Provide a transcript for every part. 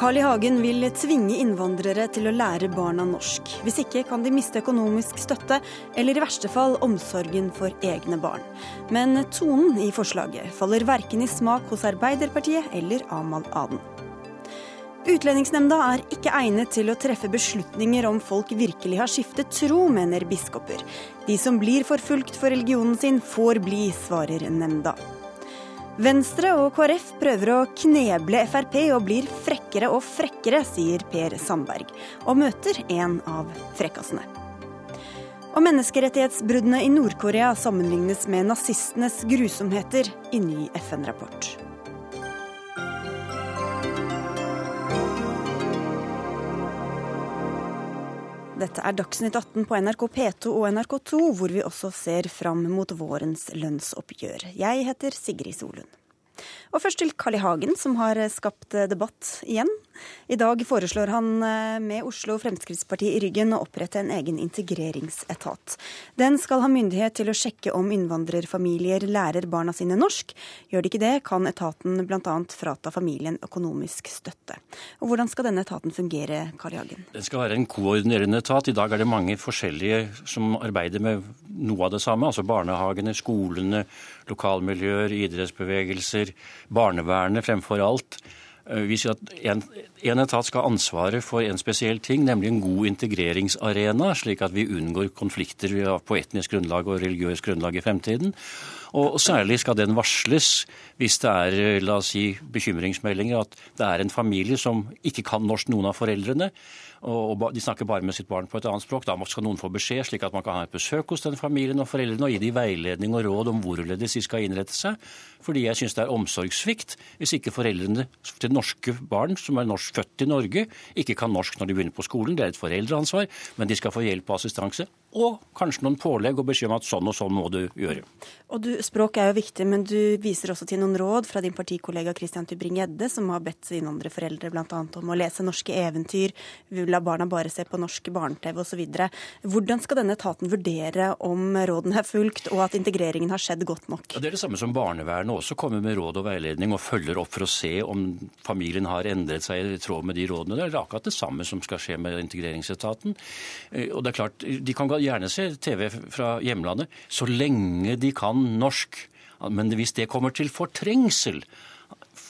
Carl I. Hagen vil tvinge innvandrere til å lære barna norsk. Hvis ikke kan de miste økonomisk støtte, eller i verste fall omsorgen for egne barn. Men tonen i forslaget faller verken i smak hos Arbeiderpartiet eller Amal Aden. Utlendingsnemnda er ikke egnet til å treffe beslutninger om folk virkelig har skiftet tro, mener biskoper. De som blir forfulgt for religionen sin, får bli, svarer nemnda. Venstre og KrF prøver å kneble Frp og blir frekkere og frekkere, sier Per Sandberg, og møter en av frekkasene. Og menneskerettighetsbruddene i Nord-Korea sammenlignes med nazistenes grusomheter i ny FN-rapport. Dette er Dagsnytt 18 på NRK P2 og NRK2, hvor vi også ser fram mot vårens lønnsoppgjør. Jeg heter Sigrid Solund. Og først til Carl I. Hagen, som har skapt debatt igjen. I dag foreslår han eh, med Oslo Fremskrittsparti i ryggen å opprette en egen integreringsetat. Den skal ha myndighet til å sjekke om innvandrerfamilier lærer barna sine norsk. Gjør de ikke det, kan etaten bl.a. frata familien økonomisk støtte. Og Hvordan skal denne etaten fungere, Carl I. Hagen? Den skal være en koordinerende etat. I dag er det mange forskjellige som arbeider med noe av det samme. Altså barnehagene, skolene, lokalmiljøer, idrettsbevegelser, barnevernet fremfor alt. Eh, vi sier at en, en, etat skal ha ansvaret for en spesiell ting, nemlig en god integreringsarena, slik at vi unngår konflikter på etnisk grunnlag og religiøst grunnlag i fremtiden. Og særlig skal den varsles hvis det er eh, la oss si, bekymringsmeldinger at det er en familie som ikke kan norsk, noen av foreldrene og de snakker bare med sitt barn på et annet språk. Da skal noen få beskjed, slik at man kan ha et besøk hos den familien og foreldrene og gi dem veiledning og råd om hvorledes de skal innrette seg. Fordi jeg syns det er omsorgssvikt hvis ikke foreldrene til norske barn som er norsk, født i Norge, ikke kan norsk når de begynner på skolen. Det er et foreldreansvar, men de skal få hjelp og assistanse. Og kanskje noen pålegg og beskjed om at sånn og sånn må du gjøre. Og du, Språk er jo viktig, men du viser også til noen råd fra din partikollega Christian Tybring-Gjedde, som har bedt innvandrerforeldre bl.a. om å lese norske eventyr, la barna bare se på norsk barne-TV osv. Hvordan skal denne etaten vurdere om rådene er fulgt og at integreringen har skjedd godt nok? Ja, det er det samme som barnevernet også kommer med råd og veiledning og følger opp for å se om familien har endret seg i tråd med de rådene. Det er akkurat det samme som skal skje med integreringsetaten. Eh, og det er klart, De kan gjerne se TV fra hjemlandet så lenge de kan norsk. Men hvis det kommer til fortrengsel,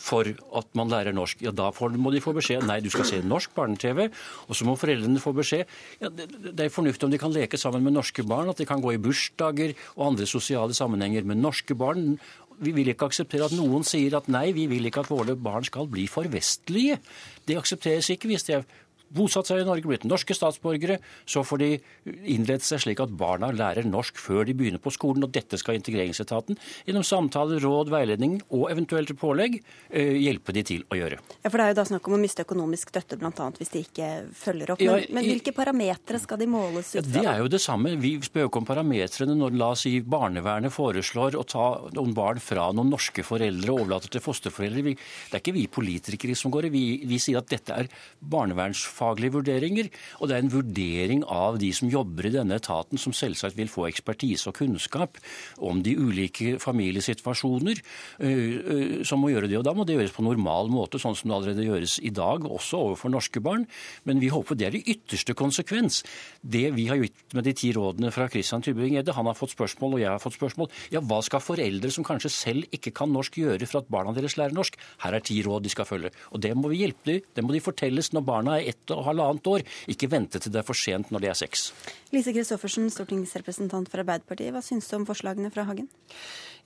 for at man lærer norsk. Ja, Da må de få beskjed nei, du skal se norsk barne-TV. Og så må foreldrene få beskjed ja, det, er fornuftig om de kan leke sammen med norske barn, at de kan gå i bursdager og andre sosiale sammenhenger med norske barn. Vi vil ikke akseptere at noen sier at nei, vi vil ikke at våre barn skal bli for vestlige. Det aksepteres ikke hvis de er bosatt seg i Norge, blitt norske statsborgere, så får de innrette seg slik at barna lærer norsk før de begynner på skolen. Og dette skal integreringsetaten gjennom samtaler, råd, veiledning og eventuelt pålegg eh, hjelpe de til å gjøre. Ja, For det er jo da snakk om å miste økonomisk støtte bl.a. hvis de ikke følger opp. Men, ja, men hvilke parametere skal de måles ut fra? Ja, det er jo det samme. Vi spør ikke om parametrene når la oss si, barnevernet foreslår å ta noen barn fra noen norske foreldre og overlate til fosterforeldre. det er ikke vi politikere som går i. Vi, vi sier at dette er barnevernsforeldre faglige vurderinger. Og det er en vurdering av de som jobber i denne etaten, som selvsagt vil få ekspertise og kunnskap om de ulike familiesituasjoner, som må gjøre det. Og da må det gjøres på normal måte, sånn som det allerede gjøres i dag, også overfor norske barn. Men vi håper det er i ytterste konsekvens. Det vi har gjort med de ti rådene fra Christian Tybring-Gjedde, han har fått spørsmål, og jeg har fått spørsmål. Ja, hva skal foreldre som kanskje selv ikke kan norsk, gjøre for at barna deres lærer norsk? Her er ti råd de skal følge. Og det må vi hjelpe dem. Det må de fortelles når barna er ett og halvannet år. Ikke vente til det er for sent når de er seks. Lise Christoffersen, stortingsrepresentant for Arbeiderpartiet. Hva syns du om forslagene fra Hagen?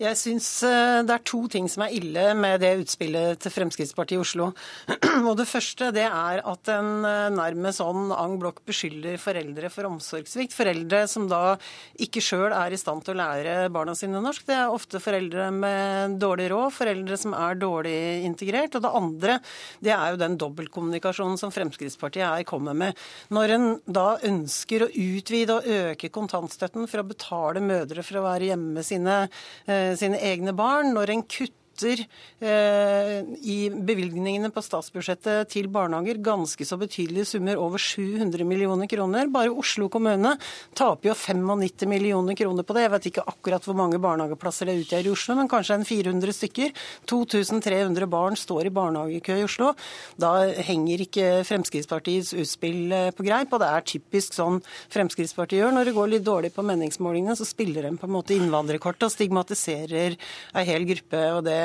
Jeg syns eh, det er to ting som er ille med det utspillet til Fremskrittspartiet i Oslo. Og Det første det er at en eh, nærmest sånn ang blokk beskylder foreldre for omsorgssvikt. Foreldre som da ikke sjøl er i stand til å lære barna sine norsk. Det er ofte foreldre med dårlig råd, foreldre som er dårlig integrert. Og det andre det er jo den dobbeltkommunikasjonen som Fremskrittspartiet her kommer med. Når en da ønsker å utvide og øke kontantstøtten for å betale mødre for å være hjemme med sine eh, sine egne barn, når en kutter kutter eh, i bevilgningene på statsbudsjettet til barnehager ganske så betydelige summer, over 700 millioner kroner. Bare Oslo kommune taper jo 95 millioner kroner på det. Jeg vet ikke akkurat hvor mange barnehageplasser det utgjør i Oslo, men kanskje en 400 stykker. 2300 barn står i barnehagekø i Oslo. Da henger ikke Fremskrittspartiets utspill eh, på greip, og det er typisk sånn Fremskrittspartiet gjør. Når det går litt dårlig på meningsmålingene, så spiller de på en måte innvandrerkortet og stigmatiserer ei hel gruppe. og Det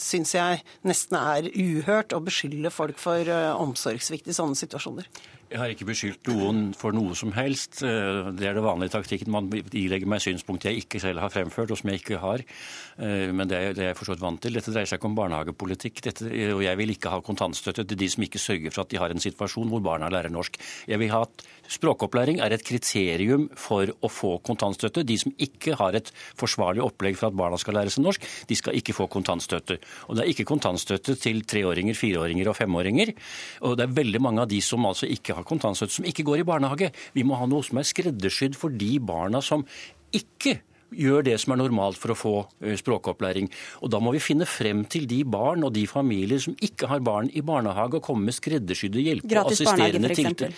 syns jeg nesten er uhørt å beskylde folk for eh, omsorgssvikt i sånne situasjoner. Jeg har ikke beskyldt noen for noe som helst. Eh, det er det vanlige taktikken. Man ilegger meg synspunkter jeg ikke selv har fremført, og som jeg ikke har. Eh, men det er jeg for vant til. Dette dreier seg ikke om barnehagepolitikk. Dette, og jeg vil ikke ha kontantstøtte til de som ikke sørger for at de har en situasjon hvor barna lærer norsk. Jeg vil ha at Språkopplæring er et kriterium for å få kontantstøtte. De som ikke har et forsvarlig opplegg for at barna skal lære seg norsk, de skal ikke få kontantstøtte. Og det er ikke kontantstøtte til treåringer, fireåringer og femåringer. Og det er veldig mange av de som altså ikke har kontantstøtte, som ikke går i barnehage. Vi må ha noe som er skreddersydd for de barna som ikke gjør det som er normalt for å få språkopplæring. Og Da må vi finne frem til de barn og de familier som ikke har barn i barnehage, og komme med skreddersydde hjelpe og assisterende tiltak.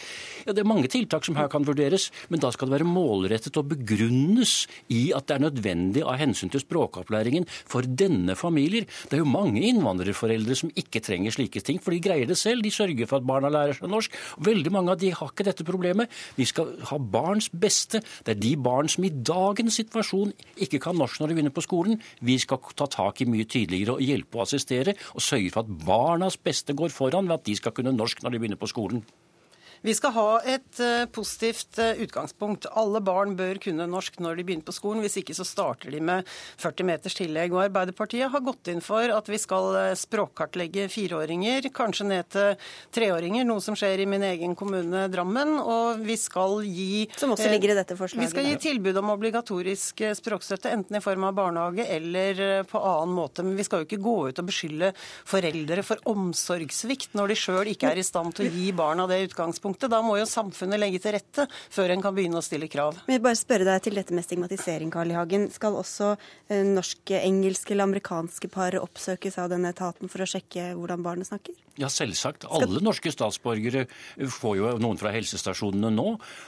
Ja, Det er mange tiltak som her kan vurderes, men da skal det være målrettet og begrunnes i at det er nødvendig av hensyn til språkopplæringen for denne familier. Det er jo mange innvandrerforeldre som ikke trenger slike ting, for de greier det selv. De sørger for at barna lærer seg norsk. Veldig mange av de har ikke dette problemet. Vi skal ha barns beste. Det er de barn som i dagens situasjon ikke kan norsk når de begynner på skolen. Vi skal ta tak i mye tydeligere og hjelpe og assistere, og sørge for at barnas beste går foran ved at de skal kunne norsk når de begynner på skolen. Vi skal ha et uh, positivt uh, utgangspunkt. Alle barn bør kunne norsk når de begynner på skolen. Hvis ikke så starter de med 40 meters tillegg. Og Arbeiderpartiet har gått inn for at vi skal uh, språkkartlegge fireåringer, kanskje ned til treåringer, noe som skjer i min egen kommune Drammen. Og vi skal gi Som også ligger i dette forslaget. Vi skal gi tilbud om obligatorisk språkstøtte, enten i form av barnehage eller på annen måte. Men vi skal jo ikke gå ut og beskylde foreldre for omsorgssvikt når de sjøl ikke er i stand til å gi barna det utgangspunktet utgangspunktet. Da må jo samfunnet legge til rette før en kan begynne å stille krav. Men jeg bare spørre deg til dette med stigmatisering, Carl I. Hagen. Skal også eh, norske, engelske eller amerikanske par oppsøkes av denne etaten for å sjekke hvordan barnet snakker? Ja, selvsagt. Alle norske statsborgere får jo noen fra helsestasjonene nå.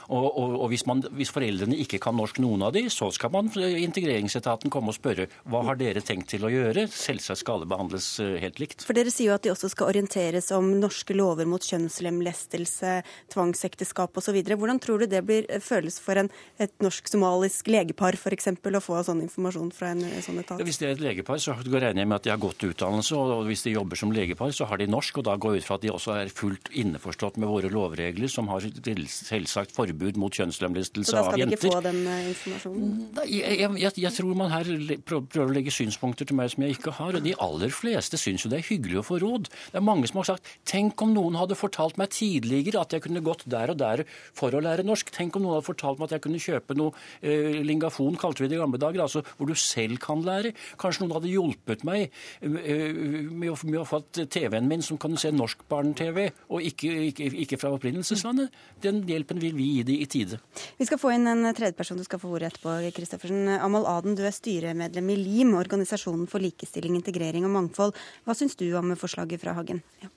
Og, og, og hvis, man, hvis, foreldrene ikke kan norsk, noen av de, så skal man integreringsetaten komme og spørre hva har dere tenkt til å gjøre. Selvsagt skal alle behandles eh, helt likt. For dere sier jo at de også skal orienteres om norske lover mot kjønnslemlestelse, tvangsekteskap osv. Hvordan tror du det blir, eh, føles for en, et norsk-somalisk legepar f.eks. å få sånn informasjon fra en sånn etat? Hvis det er et legepar, så regner jeg med at de har godt utdannelse. Og hvis de jobber som legepar, så har de norsk og da går jeg ut fra at de også er fullt innforstått med våre lovregler, som har selvsagt forbud mot kjønnslemlestelse av jenter. Så da skal de ikke få den eh, informasjonen? Jeg, jeg, jeg, jeg, tror man her prøver å legge synspunkter til meg som jeg ikke har. og De aller fleste syns jo det er hyggelig å få råd. Det er mange som har sagt tenk om noen hadde fortalt meg tidligere at jeg kunne gått der og der for å lære norsk. Tenk om noen hadde fortalt meg at jeg kunne kjøpe noe eh, lingafon, kalte vi det i gamle dager, altså hvor du selv kan lære. Kanskje noen hadde hjulpet meg eh, med, å, med å få TV-en min som kan se norsk barne-TV, og ikke, ikke, ikke, fra opprinnelseslandet. Den hjelpen vil vi gi dem i tide. Vi skal få inn en tredjeperson du skal få ordet etterpå, Kristoffersen. Amal Aden, du er styremedlem i LIM, Organisasjonen for likestilling, integrering og mangfold. Hva syns du om forslaget fra Hagen? Ja.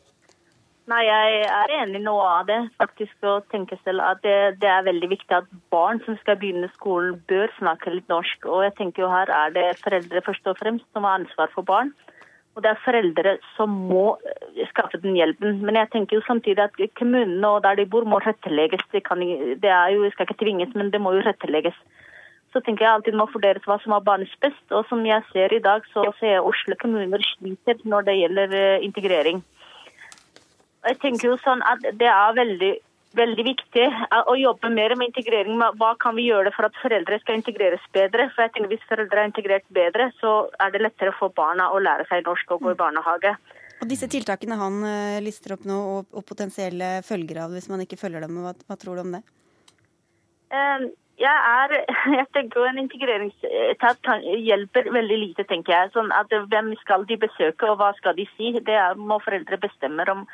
Nei, Jeg er enig i noe av det. faktisk å tenke selv at det, det, er veldig viktig at barn som skal begynne skolen, bør snakke litt norsk. Og jeg tenker jo Her er det foreldre først og fremst som har ansvar for barn. Og det er foreldre som må eh, skaffe den hjelpen. Men jeg tenker jo samtidig at kommunene og der de bor må rettelegges. Det, kan, det er jo, skal ikke tvinges, men det må jo rettelegges. Så tenker jeg alltid må vurderes hva som er barnets best. Og som jeg ser i dag, så ser jeg Oslo kommuner sliter når det gjelder eh, integrering. Jeg tenker jo sånn at det er veldig veldig viktig å jobbe mer med integrering. Hva kan vi gjøre for at foreldre skal integreres bedre? For jeg tenker Hvis foreldre er integrert bedre, så er det lettere for barna å lære seg norsk og gå i barnehage. Og Disse tiltakene han eh, lister opp nå, og, og potensielle følger av hvis man ikke følger dem, hva, hva tror du om det? Um, jeg, er, jeg tenker En integreringsetat hjelper veldig lite, tenker jeg. Sånn at Hvem skal de besøke, og hva skal de si? Det er, må foreldre bestemme om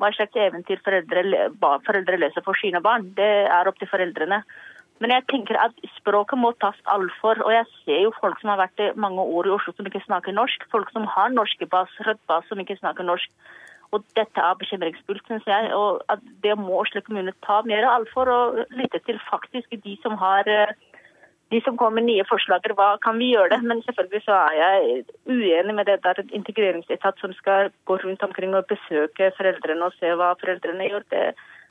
hva slags eventyr foreldre, foreldre løser for sine barn. Det er opp til foreldrene. Men jeg tenker at språket må tas alvor. Og jeg ser jo folk som har vært mange år i Oslo som ikke snakker norsk. Folk som har norske bas, rødt bas, som ikke snakker norsk. Og dette er bekymringsfullt, syns jeg. Og at det må Oslo kommune ta mer alvor og lytte til faktisk de som har de som kommer med nye forslag, hva kan vi gjøre det? Men selvfølgelig så er jeg uenig med det der integreringsetat som skal gå rundt omkring og besøke foreldrene og se hva foreldrene gjør. Det,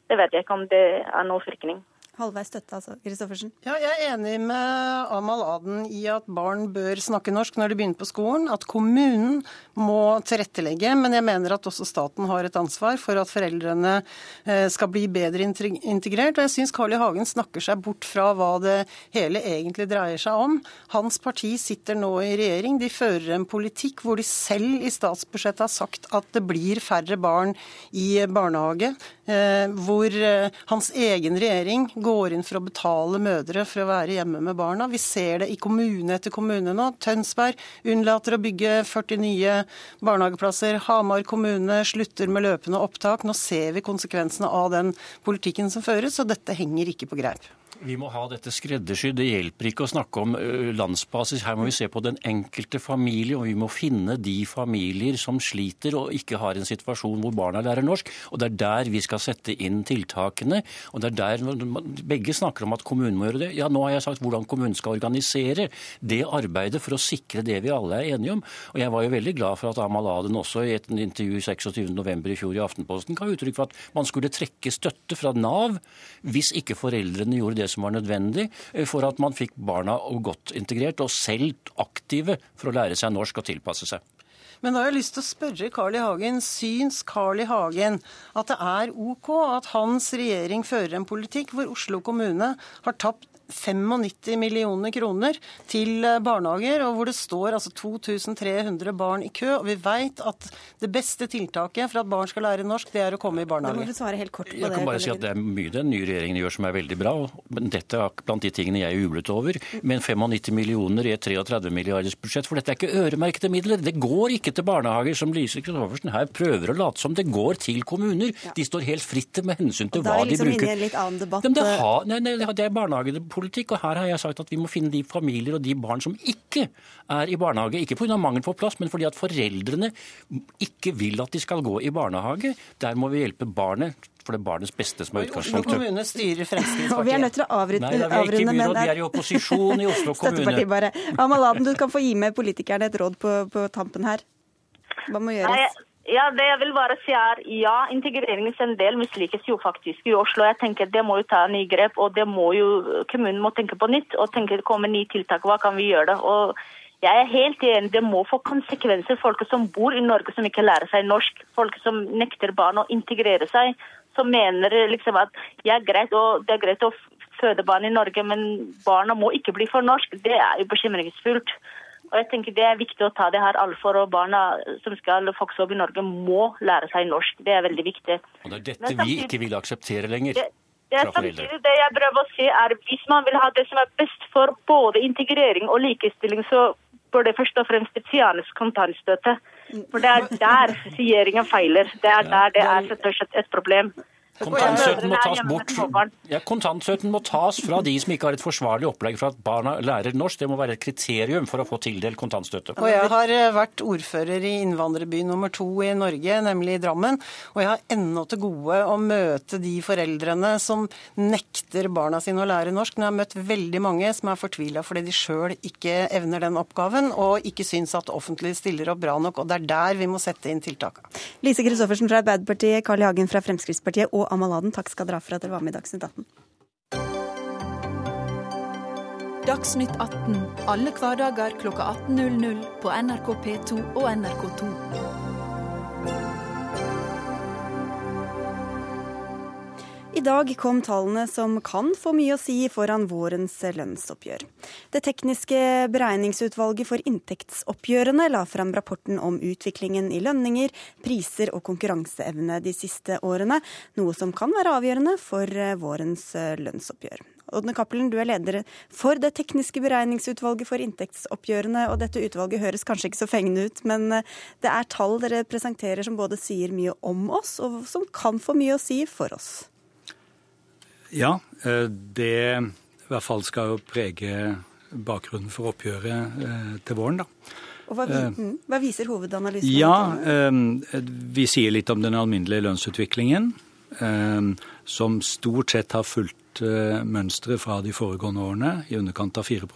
det vet jeg ikke om det er noen virkning halvveis støtte, altså. Kristoffersen? Ja, jeg er enig med Amal Aden i at barn bør snakke norsk når de begynner på skolen. At kommunen må tilrettelegge. Men jeg mener at også staten har et ansvar for at foreldrene eh, skal bli bedre integrert. Og jeg syns Carl I. Hagen snakker seg bort fra hva det hele egentlig dreier seg om. Hans parti sitter nå i regjering. De fører en politikk hvor de selv i statsbudsjettet har sagt at det blir færre barn i barnehage. Eh, hvor eh, hans egen regjering går inn for å betale mødre for å være hjemme med barna. Vi ser det i kommune etter kommune nå. Tønsberg unnlater å bygge 40 nye barnehageplasser. Hamar kommune slutter med løpende opptak. Nå ser vi konsekvensene av den politikken som føres, og dette henger ikke på greip. Vi må ha dette skreddersydd. Det hjelper ikke å snakke om landsbasis. Her må vi se på den enkelte familie, og vi må finne de familier som sliter og ikke har en situasjon hvor barna lærer norsk. Og Det er der vi skal sette inn tiltakene. og det er der Begge snakker om at kommunen må gjøre det. Ja, Nå har jeg sagt hvordan kommunen skal organisere det arbeidet for å sikre det vi alle er enige om. Og Jeg var jo veldig glad for at Amal Aden også i et intervju 26.11. i fjor i Aftenposten ga uttrykk for at man skulle trekke støtte fra Nav hvis ikke foreldrene gjorde det som var nødvendig eh, for at man fikk barna godt integrert og selv aktive for å lære seg norsk og tilpasse seg. Men da har jeg lyst til å spørre Carl I. Hagen, syns Carl I. Hagen at det er OK at hans regjering fører en politikk hvor Oslo kommune har tapt 95 millioner kroner til eh, barnehager, og hvor det står altså 2300 barn i kø. Og vi vet at det beste tiltaket for at barn skal lære norsk, det er å komme i barnehage. Det må du svare helt kort på jeg kan bare si at Det er mye den nye regjeringen gjør som er veldig bra. men Dette er blant de tingene jeg jublet over. Men 95 millioner i et 33 milliarders budsjett, for dette er ikke øremerkede midler. Det går ikke til barnehager, som Lise Christoffersen her prøver å late som. Det går til kommuner. De står helt fritt med hensyn til hva de bruker. Da er vi liksom inne i en litt annen debatt. Det, har, nei, nei, det er barnehagepolitikk politikk. Og her har jeg sagt at vi må finne de familier og de barn som ikke er i barnehage. Ikke pga. mangel på plass, men fordi at foreldrene ikke vil at de skal gå i barnehage. Der må vi hjelpe barnet for det er barnets beste som er utgangspunktet. Oslo kommune styrer Fremskrittspartiet. Og vi er nødt til å avrunde. Nei, vi er ikke i byråd, vi er i opposisjon i Oslo kommune. bare. Amaladen, du kan få gi med politikerne et råd på, på tampen her. Hva må gjøres? Nei, ja, det jeg vil bare si er ja, integreringens en del mislikes jo faktisk i Oslo. Jeg tenker Det må jo ta nye grep, og det må jo, kommunen må tenke på nytt og tenke det kommer nye tiltak. Hva kan vi gjøre? det? Og jeg er helt enig, Det må få konsekvenser. Folk som bor i Norge som ikke lærer seg norsk, folk som nekter barn å integrere seg, som mener liksom at ja, greit, det er greit å føde barn i Norge, men barna må ikke bli for norsk. Det er jo bekymringsfullt. Og jeg tenker Det er viktig å ta det her alfor, og barna som skal vokse opp i Norge, må lære seg norsk. Det er veldig viktig. Og Det er dette samtidig, vi ikke vil akseptere lenger. Det, det er samtidig det jeg prøver å si er Hvis man vil ha det som er best for både integrering og likestilling, så bør det først og fremst fjernes kontantstøtte. For det er der regjeringen feiler. Det er der det er et problem. Kontantstøtten må tas bort. Ja, kontantstøtten må tas fra de som ikke har et forsvarlig opplegg for at barna lærer norsk. Det må være et kriterium for å få tildelt kontantstøtte. Og Jeg har eh, vært ordfører i innvandrerby nummer to i Norge, nemlig i Drammen. Og jeg har ennå til gode å møte de foreldrene som nekter barna sine å lære norsk. Men jeg har møtt veldig mange som er fortvila fordi de sjøl ikke evner den oppgaven, og ikke syns at offentlig stiller opp bra nok. Og det er der vi må sette inn tiltakene. Lise Christoffersen fra Arbeiderpartiet, Carl I. Hagen fra Fremskrittspartiet og og Amaladen, takk skal dere ha for at dere var med i Dagsnytt 18. Dagsnytt 18 alle hverdager klokka 18.00 på NRK P2 og NRK2. I dag kom tallene som kan få mye å si foran vårens lønnsoppgjør. Det tekniske beregningsutvalget for inntektsoppgjørene la frem rapporten om utviklingen i lønninger, priser og konkurranseevne de siste årene, noe som kan være avgjørende for eh, vårens eh, lønnsoppgjør. Odne Cappelen, du er leder for det tekniske beregningsutvalget for inntektsoppgjørene. og Dette utvalget høres kanskje ikke så fengende ut, men eh, det er tall dere presenterer som både sier mye om oss, og som kan få mye å si for oss. Ja, det i hvert fall skal jo prege bakgrunnen for oppgjøret eh, til våren. da. Og hva, mm, hva viser hovedanalysen? Ja, eh, Vi sier litt om den alminnelige lønnsutviklingen, eh, som stort sett har fulgt eh, mønsteret fra de foregående årene, i underkant av 4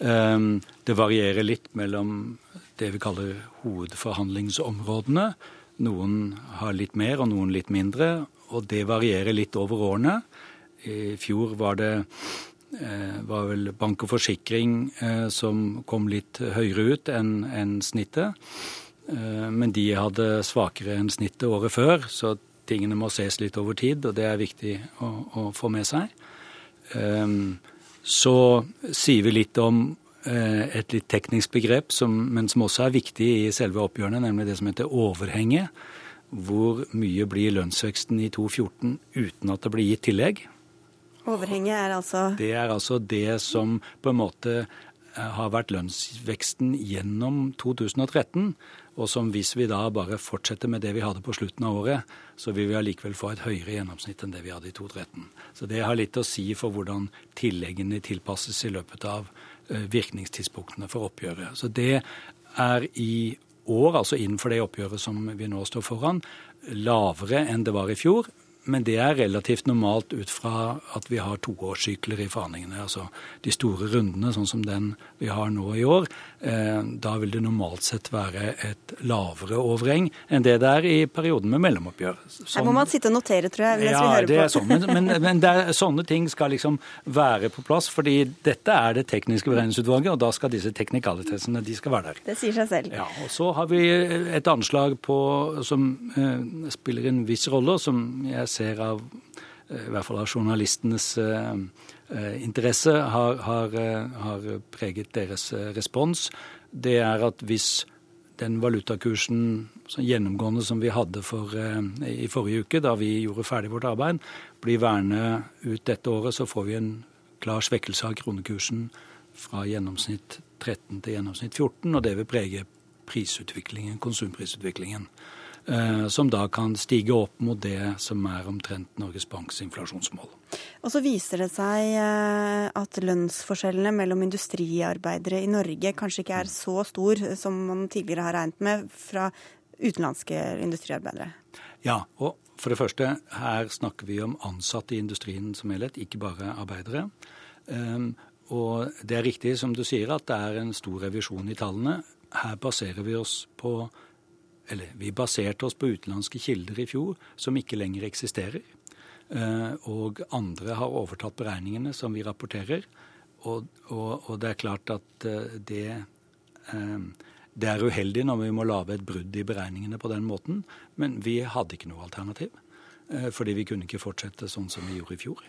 eh, Det varierer litt mellom det vi kaller hovedforhandlingsområdene. Noen har litt mer og noen litt mindre, og det varierer litt over årene. I fjor var det Eh, var vel bank og forsikring eh, som kom litt høyere ut enn en snittet. Eh, men de hadde svakere enn snittet året før, så tingene må ses litt over tid, og det er viktig å, å få med seg. Så sier vi litt om et litt teknisk begrep, som, men som også er viktig i selve oppgjørene, nemlig det som heter overhenge. Hvor mye blir lønnsveksten i 2014 uten at det blir gitt tillegg? Overhenget er altså Det er altså det som på en måte eh, har vært lønnsveksten gjennom 2013. Og som hvis vi da bare fortsetter med det vi hadde på slutten av året, så vil vi allikevel få et høyere gjennomsnitt enn det vi hadde i 2013. Så det har litt å si for hvordan tilleggene tilpasses i løpet av eh, virkningstidspunktene for oppgjøret. Så det er i år, altså innenfor det oppgjøret som vi nå står foran, lavere enn det var i fjor, men det er relativt normalt ut fra at vi har toårssykler i forhandlingene. Altså de store rundene, sånn som den vi har nå i år. Eh, da vil det normalt sett være et lavere overheng enn det det er i perioden med mellomoppgjør. Sånn, Her må man sitte og notere, tror jeg, ja, det. Er sånn, men, men, men er, sånne ting skal liksom være på plass, fordi dette er det tekniske beregningsutvalget, og da skal disse teknikalitetene de skal være der. Det sier seg selv. Ja, og Så har vi et anslag på, som eh, spiller en viss rolle, som jeg ser av eh, i hvert fall av journalistenes eh, interesse, har, har, har, preget deres respons, det er at hvis den valutakursen gjennomgående som vi hadde for, i forrige uke, da vi gjorde ferdig vårt arbeid, blir værende ut dette året, så får vi en klar svekkelse av kronekursen fra gjennomsnitt 13 til gjennomsnitt 14, og det vil prege prisutviklingen, konsumprisutviklingen. Eh, som da kan stige opp mot det som er omtrent Norges Banks inflasjonsmål. Og så viser det seg eh, at lønnsforskjellene mellom industriarbeidere i Norge kanskje ikke er så stor som man tidligere har regnet med fra utenlandske industriarbeidere. Ja, og for det første, her snakker vi om ansatte i industrien som helhet, ikke bare arbeidere. Ehm, og det er riktig som du sier at det er en stor revisjon i tallene. Her baserer vi oss på eller vi baserte oss på utenlandske kilder i fjor som ikke lenger eksisterer. Eh, og andre har overtatt beregningene som vi rapporterer. Og, og, og det er klart at eh, det, eh, det er uheldig når vi må lage et brudd i beregningene på den måten. Men vi hadde ikke noe alternativ. Fordi vi kunne ikke fortsette sånn som vi gjorde i fjor.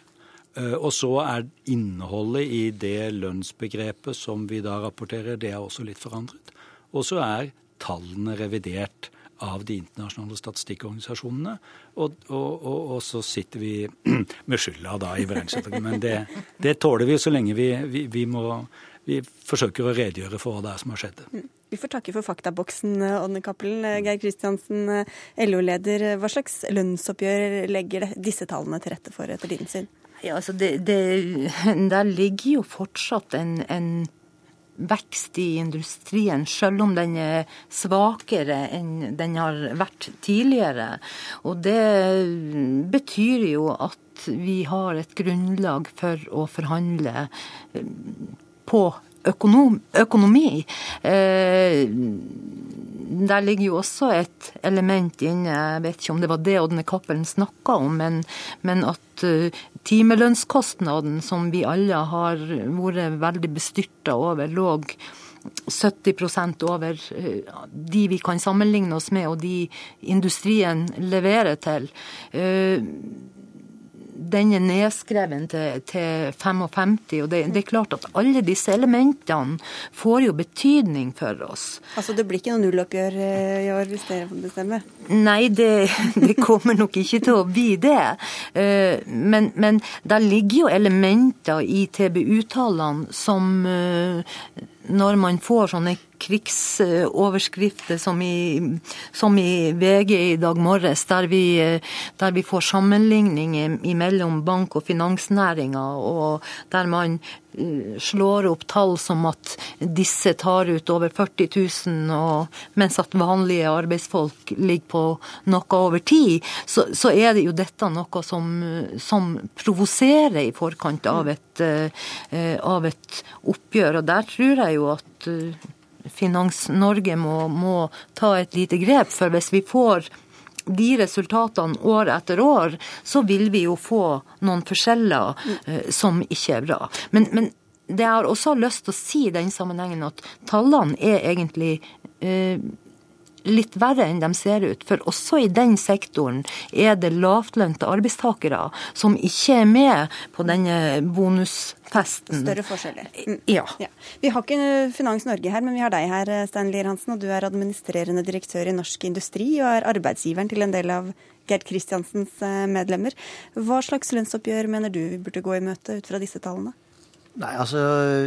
Og så er innholdet i det lønnsbegrepet som vi da rapporterer, det er også litt forandret. Og så er tallene revidert av de internasjonale statistikkorganisasjonene. Og, og, og, og så sitter vi med skylda da i beregningsutvalget. Men det, det, tåler vi så lenge vi, vi, vi, må vi forsøker å redegjøre for hva det er som har skjedd. Mm. Vi får takke for faktaboksen, Ådne Cappelen. Geir Kristiansen, LO-leder. Hva slags lønnsoppgjør legger disse tallene til rette for, etter din syn? Ja, altså det, det, der ligger jo fortsatt en, en vekst i industrien, selv om den er svakere enn den har vært tidligere. Og det betyr jo at vi har et grunnlag for å forhandle eh, på økonom, økonomi. Eh, der ligger jo også et element inne, jeg vet ikke om det var det Ådne Cappelen snakka om, men, men at uh, timelønnskostnaden som vi alle har vært veldig bestyrta over, lå 70 over uh, de vi kan sammenligne oss med og de industrien leverer til. Den er nedskreven til, til 55, og det, det, er klart at alle disse elementene får jo betydning for oss. Altså det blir ikke noe nulloppgjør eh, i år hvis dere får bestemme? Nei, det, det, kommer nok ikke til å bli det. Eh, men, men der ligger jo elementer i TBU-tallene som eh, når man får sånne krigsoverskrifter som i, som i VG i dag morges, der vi, der vi får sammenligninger mellom bank- og finansnæringa, og der man slår opp tall som at disse tar ut over 40 000, og, mens at vanlige arbeidsfolk ligger på noe over tid, så, så er det jo dette noe som, som provoserer i forkant av et, uh, av et, oppgjør. Og der tror jeg jo at uh, Finans-Norge må, må ta et lite grep. For hvis vi får de resultatene år etter år, så vil vi jo få noen forskjeller eh, som ikke er bra. Men, men det jeg har også lyst til å si i den sammenhengen, at tallene er egentlig eh, litt verre enn de ser ut. For også i den sektoren er det lavtlønte arbeidstakere som ikke er med på denne bonusfesten. Større forskjeller. Mm. Ja. ja. Vi har ikke Finans Norge her, men vi har deg her, Stein Lier Hansen. Og du er administrerende direktør i Norsk Industri og er arbeidsgiveren til en del av Gerd Kristiansens eh, medlemmer. Hva slags lønnsoppgjør mener du vi burde gå i møte ut fra disse tallene? Nei, altså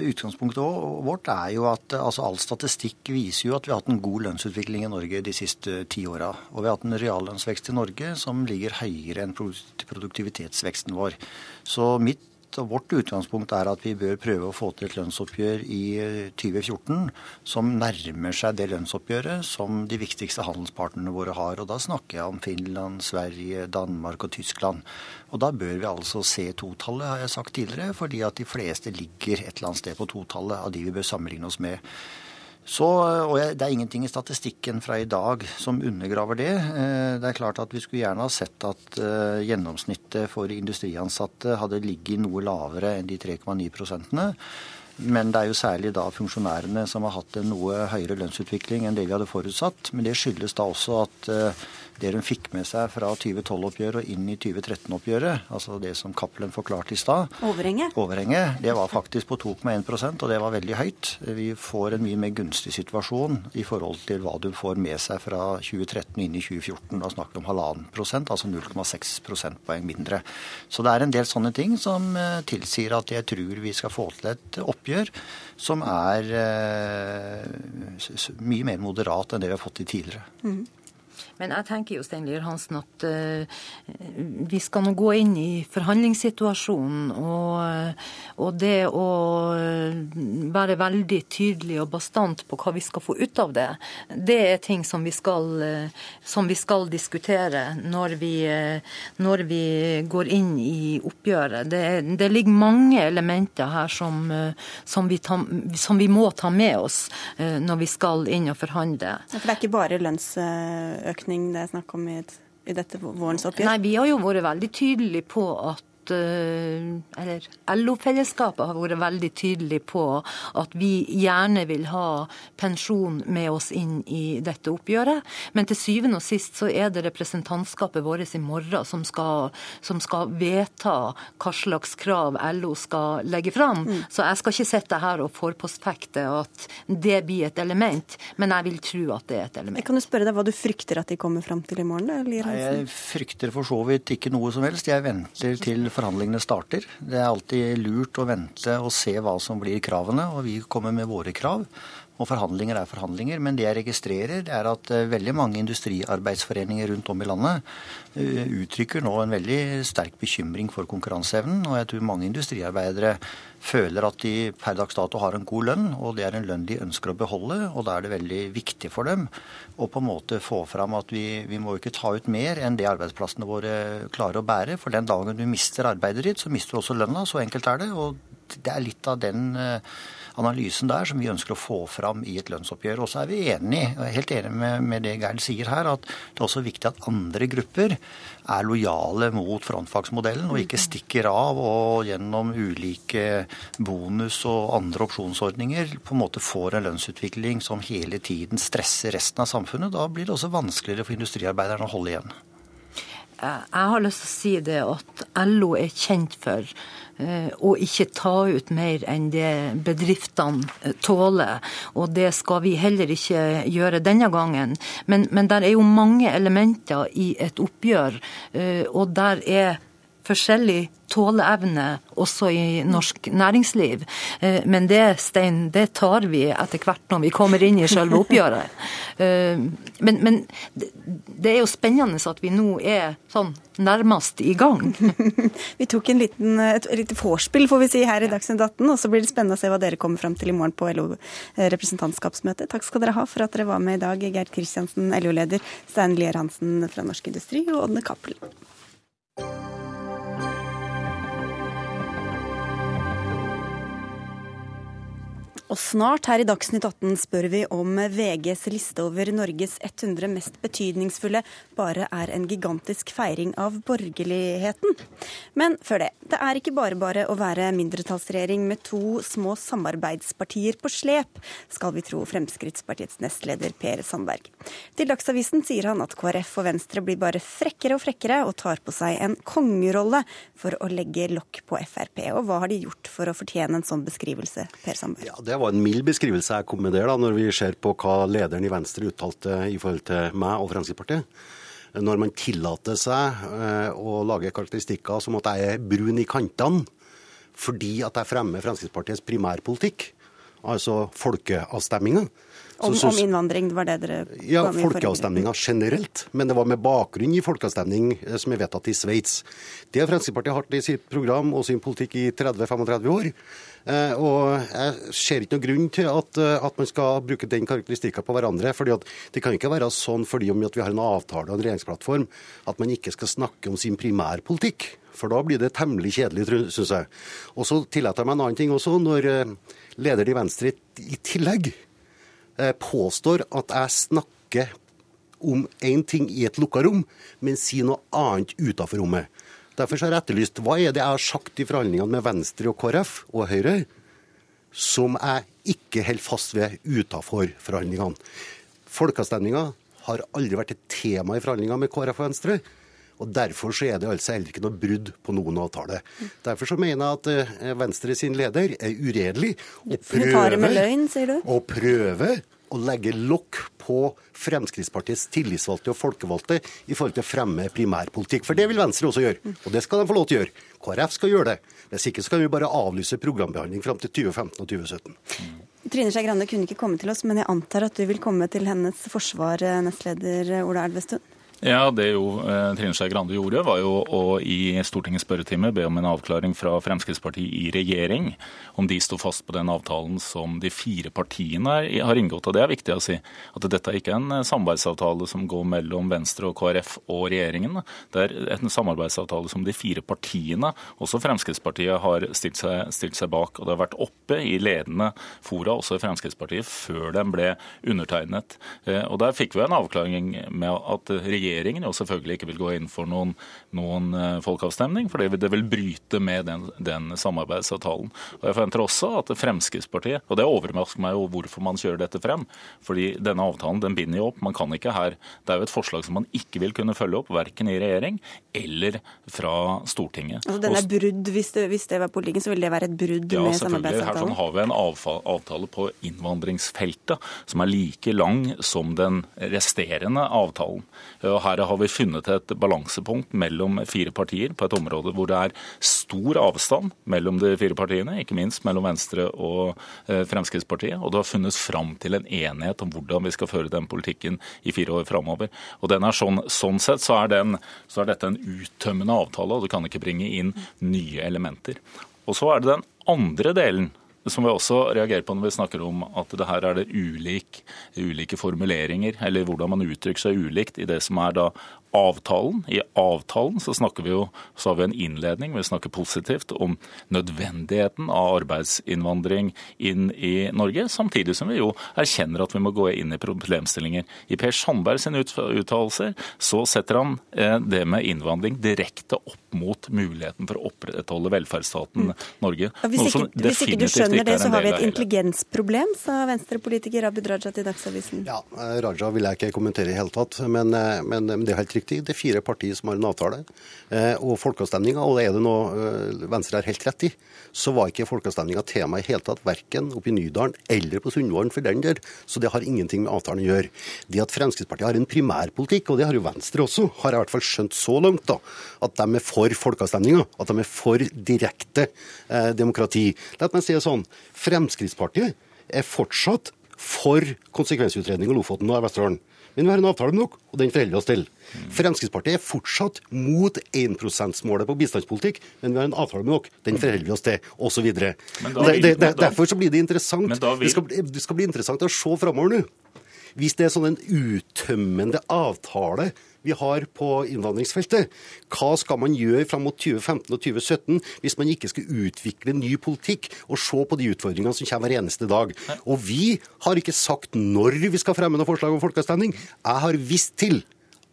Utgangspunktet vårt er jo at altså, all statistikk viser jo at vi har hatt en god lønnsutvikling i Norge de siste ti åra. Og vi har hatt en reallønnsvekst i Norge som ligger høyere enn produktivitetsveksten vår. Så mitt og vårt utgangspunkt er at vi bør prøve å få til et lønnsoppgjør i 2014 eh, som nærmer seg det lønnsoppgjøret som de viktigste handelspartnerne våre har. Og da snakker jeg om Finland, Sverige, Danmark og Tyskland. Og da bør vi altså se totallet, har jeg sagt tidligere, fordi at de fleste ligger et eller annet sted på totallet av de vi bør sammenligne oss med. Så, og Det er ingenting i statistikken fra i dag som undergraver det. Eh, det er klart at Vi skulle gjerne ha sett at eh, gjennomsnittet for industriansatte hadde ligget noe lavere enn de 3,9 prosentene. Men det er jo særlig da funksjonærene som har hatt en noe høyere lønnsutvikling enn det vi hadde forutsatt. Men det skyldes da også at eh, det hun fikk med seg fra 2012-oppgjøret og inn i 2013-oppgjøret, altså det som Cappelen forklarte i stad Overhenget? Overhenget, Det var faktisk på 2,1% og det var veldig høyt. Vi får en mye mer gunstig situasjon i forhold til hva du får med seg fra 2013 inn i 2014. Da snakker vi om halvannen prosent, altså 0,6 prosentpoeng mindre. Så det er en del sånne ting som eh, tilsier at jeg tror vi skal få til et oppgjør som er eh, mye mer moderat enn det vi har fått til tidligere. Mm. Men jeg tenker jo Stein Lier Hansen, at uh, vi skal nå gå inn i forhandlingssituasjonen. Og, og, det å eh, være veldig tydelig og bastant på hva vi skal få ut av det, det er ting som vi skal, uh, som vi skal diskutere når vi, uh, når vi, går inn i oppgjøret. Det, det ligger mange elementer her som, som, vi ta, som, vi må ta med oss når vi skal inn og forhandle. Ja, for det er ikke bare lønnsøkning? Økning det er snakk om i, i dette vårens oppgjør? Nei, Vi har jo vært veldig tydelige på at eller LO-fellesskapet har vært veldig tydelig på at vi gjerne vil ha pensjon med oss inn i dette oppgjøret. Men til syvende og sist så er det representantskapet vårt i morgen som skal, som skal vedta hva slags krav LO skal legge fram. Mm. Så jeg skal ikke sitte her og forpostfekte at det blir et element, men jeg vil tro at det er et element. Jeg kan du spørre deg hva du frykter at de kommer fram til i morgen? Eller, Nei, jeg frykter for så vidt ikke noe som helst. Jeg venter til forhandlingene starter. Det er alltid lurt å vente og se hva som blir kravene, og vi kommer med våre krav. Og forhandlinger er forhandlinger. Men det jeg registrerer, er at eh, veldig mange industriarbeidsforeninger rundt om i landet eh, uttrykker nå en veldig sterk bekymring for konkurranseevnen. Og jeg tror mange industriarbeidere føler at de per dags dato har en god lønn, og det er en lønn de ønsker å beholde. Og da er det veldig viktig for dem å på en måte få fram at vi, vi må ikke ta ut mer enn det arbeidsplassene våre klarer å bære. For den dagen du mister arbeidet ditt, så mister du også lønna. Så enkelt er det. Og det er litt av den uh, analysen der som vi ønsker å få fram i et lønnsoppgjør. Og så er vi enig, helt enig med, med det Geir sier her, at det er også viktig at andre grupper er lojale mot frontfagsmodellen og ikke stikker av og gjennom ulike bonus og andre opsjonsordninger på en måte får en lønnsutvikling som hele tiden stresser resten av samfunnet. Da blir det også vanskeligere for industriarbeiderne å holde igjen. Jeg har lyst til å si det at LO er kjent for Eh, og ikke ta ut mer enn det bedriftene eh, tåler. Og det skal vi heller ikke gjøre denne gangen. Men, men der er jo mange elementer i et oppgjør, eh, og der er forskjellig tåleevne også i norsk næringsliv. Eh, men det, Stein, det tar vi etter hvert når vi kommer inn i selve oppgjøret. Eh, men, men det er jo spennende at vi nå er sånn nærmest i gang. vi tok en liten, et, lite vorspiel, får vi si, her i Dagsnytt 18, og så blir det spennende å se hva dere kommer fram til i morgen på LO representantskapsmøte. Takk skal dere ha for at dere var med i dag, Gerd Kristiansen, LO-leder, Stein Lier Hansen fra Norsk Industri og Ådne Cappelen. Og snart her i Dagsnytt 18 spør vi om VGs liste over Norges 100 mest betydningsfulle bare er en gigantisk feiring av borgerligheten. Men før det. Det er ikke bare bare å være mindretallsregjering med to små samarbeidspartier på slep, skal vi tro Fremskrittspartiets nestleder Per Sandberg. Til Dagsavisen sier han at KrF og Venstre blir bare frekkere og frekkere og tar på seg en kongerolle for å legge lokk på Frp. Og hva har de gjort for å fortjene en sånn beskrivelse, Per Sandberg? Ja, det var en mild beskrivelse jeg kom med der, da, når vi ser på hva lederen i Venstre uttalte i forhold til meg og Fremskrittspartiet. Når man tillater seg eh, å lage karakteristikker som at jeg er brun i kantene fordi at jeg fremmer Fremskrittspartiets primærpolitikk, altså folkeavstemminga. Om, om, innvandring, det var det dere Ja, folkeavstemninga generelt. Men det var med bakgrunn i folkeavstemning eh, som er vedtatt i Sveits. Det har Fremskrittspartiet hatt i sitt program og sin politikk i 30-35 år. Eh, og jeg ser ikke noen grunn til at, eh, at man skal bruke den karakteristikken på hverandre. fordi Det kan ikke være sånn fordi om vi har en avtale og en regjeringsplattform at man ikke skal snakke om sin primærpolitikk. For da blir det temmelig kjedelig, syns jeg. Og så tillater jeg meg en annen ting også. Når leder lederen i Venstre i tillegg påstår at jeg snakker om én ting i et lukka rom, men sier noe annet utafor rommet. Derfor har jeg etterlyst hva er det jeg har sagt i forhandlingene med Venstre og KrF og Høyre som jeg ikke holder fast ved utenfor forhandlingene. Folkeavstemninga har aldri vært et tema i forhandlinger med KrF og Venstre. Og Derfor så er det altså heller ikke noe brudd på noen avtale. Derfor så mener jeg at eh, Venstre sin leder er uredelig og prøver, og prøver å legge lokk på Fremskrittspartiets tillitsvalgte og folkevalgte i forhold til å fremme primærpolitikk. For det vil Venstre også gjøre, og det skal de få lov til å gjøre. KrF skal gjøre det. Hvis ikke så kan vi bare avlyse programbehandling fram til 2015 og 2017. Trine Skei Grande kunne ikke komme til oss, men jeg antar at du vil komme til hennes forsvar, eh, nestleder Ola Elvestuen? Ja, Det jo eh, Trine Skei Grande gjorde, var jo å i Stortingets spørretime be om en avklaring fra Fremskrittspartiet i regjering, om de sto fast på den avtalen som de fire partiene har inngått. Og Det er viktig å si at dette ikke er en eh, samarbeidsavtale som går mellom Venstre og KrF og regjeringen. Det er en samarbeidsavtale som de fire partiene, også Fremskrittspartiet, har stilt seg, stilt seg bak. Og det har vært oppe i ledende fora, også i Fremskrittspartiet, før den ble undertegnet. Eh, og Der fikk vi en avklaring med at regjeringen regjeringen jo selvfølgelig ikke vil gå inn for noen, noen eh, folkeavstemning, for det vil bryte med den, den, samarbeidsavtalen. Og Jeg forventer også at Fremskrittspartiet, og det overrasker meg jo hvorfor man kjører dette frem, fordi denne avtalen den binder jo opp. Man kan ikke her Det er jo et forslag som man ikke vil kunne følge opp, verken i regjering eller fra Stortinget. Altså den er brudd, hvis det, hvis det var politikken, så ville det være et brudd ja, med samarbeidsavtalen? Her sånn har vi en avtale på innvandringsfeltet som er like lang som den resterende avtalen. Og her har vi funnet et balansepunkt mellom fire partier på et område hvor det er stor avstand mellom de fire partiene, ikke minst mellom Venstre og eh, Fremskrittspartiet. Og det har funnet fram til en enighet om hvordan vi skal føre den politikken i fire år framover. Og den er sånn, sånn sett så er, den, så er dette en uttømmende avtale, og du kan ikke bringe inn nye elementer. Og så er det den andre delen som vi også reagerer på når vi snakker om at det her er det ulik, ulike formuleringer, eller hvordan man uttrykker seg ulikt i det som er da avtalen. I avtalen så snakker vi jo, så har vi en innledning, vi snakker positivt om nødvendigheten av arbeidsinnvandring inn i Norge, samtidig som vi jo erkjenner at vi må gå inn i problemstillinger. I Per Sandberg sine uttalelser så setter han eh, det med innvandring direkte opp mot muligheten for å opprettholde velferdsstaten mm. Norge. Ja, hvis, ikke, hvis ikke, du skjønner det, så har vi et intelligensproblem, sa venstrepolitiker Abid Raja til Dagsavisen. Ja, Raja vil jeg ikke kommentere i hele tatt, men, eh, men det er helt uttrykte det er fire partier som har en avtale. Eh, og folkeavstemninga, og er det nå eh, Venstre har helt rett i, så var ikke folkeavstemninga tema i hele tatt, verken oppe i Nydalen eller på Sundvolden for den del. Så det har ingenting med avtalen å gjøre. Det at Fremskrittspartiet har en primærpolitikk, og det har jo Venstre også, har jeg i hvert fall skjønt så langt, da, at de er for folkeavstemninga. At de er for direkte eh, demokrati. La meg si det sånn. Fremskrittspartiet er fortsatt for konsekvensutredning av Lofoten og Vesterålen. Men vi har en avtale med dere, og den forholder vi oss til. Fremskrittspartiet er fortsatt mot 1 %-målet på bistandspolitikk, men vi har en avtale med dere, den forholder vi oss til, osv. Derfor så blir det interessant. Vil... Det, skal, det skal bli interessant å se framover nå. Hvis det er sånn en uttømmende avtale vi har på innvandringsfeltet. Hva skal man gjøre fram mot 2015 og 2017 hvis man ikke skal utvikle ny politikk og se på de utfordringene som kommer hver eneste dag? Og vi har ikke sagt når vi skal fremme noe forslag om folkeavstemning. Jeg har visst til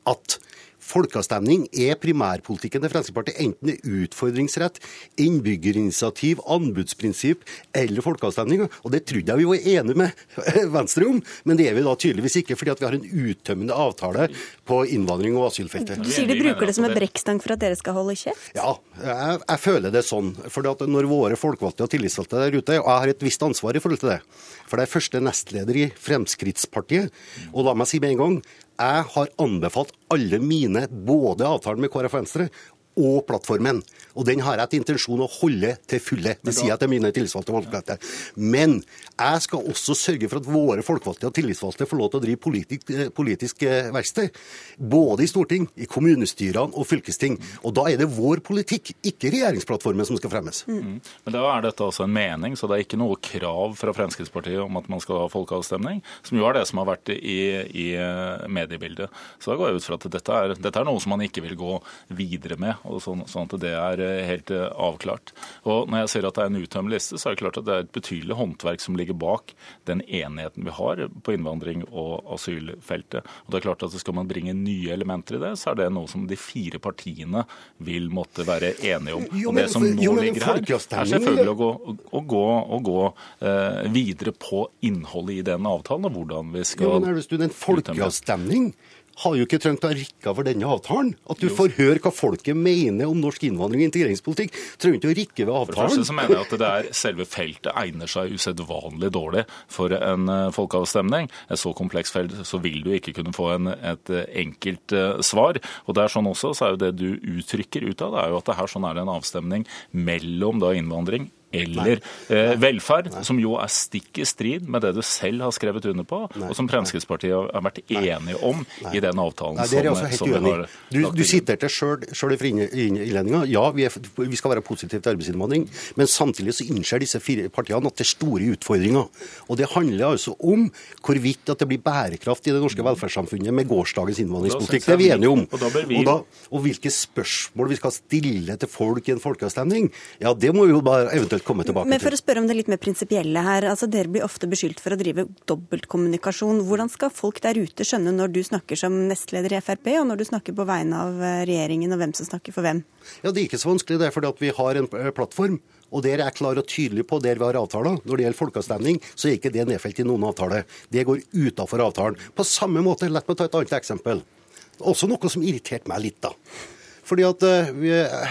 at Folkeavstemning er primærpolitikken til Fremskrittspartiet, enten det er utfordringsrett, innbyggerinitiativ, anbudsprinsipp eller folkeavstemning. Og det trodde jeg vi var enige med Venstre om, men det er vi da tydeligvis ikke, fordi vi har en uttømmende avtale på innvandring og asylfeltet. Du sier de bruker det som en brekkstang for at dere skal holde kjeft? Ja, jeg, jeg føler det sånn. For når våre folkevalgte og tillitsvalgte der ute, og jeg har et visst ansvar i forhold til det, for det er første nestleder i Fremskrittspartiet, og la meg si med en gang jeg har anbefalt alle mine, både avtalen med KrF Venstre og plattformen. Og den har jeg til intensjon å holde til fulle. Det sier jeg til mine tillitsvalgte og folkevalgte. Men jeg skal også sørge for at våre folkevalgte og tillitsvalgte får lov til å drive politisk, eh, politisk eh, verksted. Både i storting, i kommunestyrene og fylkesting. Og da er det vår politikk, ikke regjeringsplattformen, som skal fremmes. Mm. Men da er dette altså en mening, så det er ikke noe krav fra Fremskrittspartiet om at man skal ha folkeavstemning, som jo er det som har vært i, i eh, mediebildet. Så da går jeg ut fra at dette er, dette er noe som man ikke vil gå videre med og sånn, sånn, at det er eh, helt eh, avklart. Og Når jeg ser at det er en uttømmende liste, så er det klart at det er et betydelig håndverk som ligger bak den enigheten vi har på innvandring- og asylfeltet. Og det er klart at Skal man bringe nye elementer i det, så er det noe som de fire partiene vil måtte være enige om. Jo, og Det som nå jo, ligger her, er selvfølgelig å gå, å gå, å gå eh, videre på innholdet i den avtalen, og hvordan vi skal jo, men er det en folkeavstemning har jo ikke trengt å rikke over denne avtalen. At du får høre hva folket mener om norsk innvandring og integreringspolitikk. Trenger ikke å rikke ved avtalen. For det første så mener jeg at det er selve feltet egner seg usedvanlig dårlig for en eh, folkeavstemning. Et så komplekst felt så vil du ikke kunne få en, et eh, enkelt uh, svar. Og det er sånn også, så er jo det du uttrykker ut av det, er jo at det her sånn er det en avstemning mellom da innvandring eller eh, velferd, Nei. som jo er stikk i strid med det du selv har skrevet under på, Nei. og som Fremskrittspartiet har vært enige om i den avtalen Nei, det er som, som vi har Du, du siterte sjøl i innledninga. Ja, vi, er, vi, skal være positive til arbeidsinnvandring, men samtidig så innser disse fire partiene at det er store utfordringer. Og det handler altså om hvorvidt at det blir bærekraft i det norske velferdssamfunnet med gårsdagens innvandringspolitikk. Det er vi enige om. Og, vi... og, da, og hvilke spørsmål vi skal stille til folk i en folkeavstemning, ja, det må vi jo bare eventuelt komme tilbake til. Men for å spørre om det litt mer prinsipielle her. altså Dere blir ofte beskyldt for å drive dobbeltkommunikasjon. Hvordan skal folk der ute skjønne når du snakker som nestleder i Frp, og når du snakker på vegne av eh, regjeringen, og hvem som snakker for hvem? Ja, Det er ikke så vanskelig. Det er fordi at vi har en eh, plattform. Og der er jeg klar og tydelig på der vi har avtaler. Når det gjelder folkeavstemning, så er ikke det nedfelt i noen avtale. Det går utafor avtalen. På samme måte, la meg ta et annet eksempel. Også noe som irriterte meg litt, da. Fordi at uh,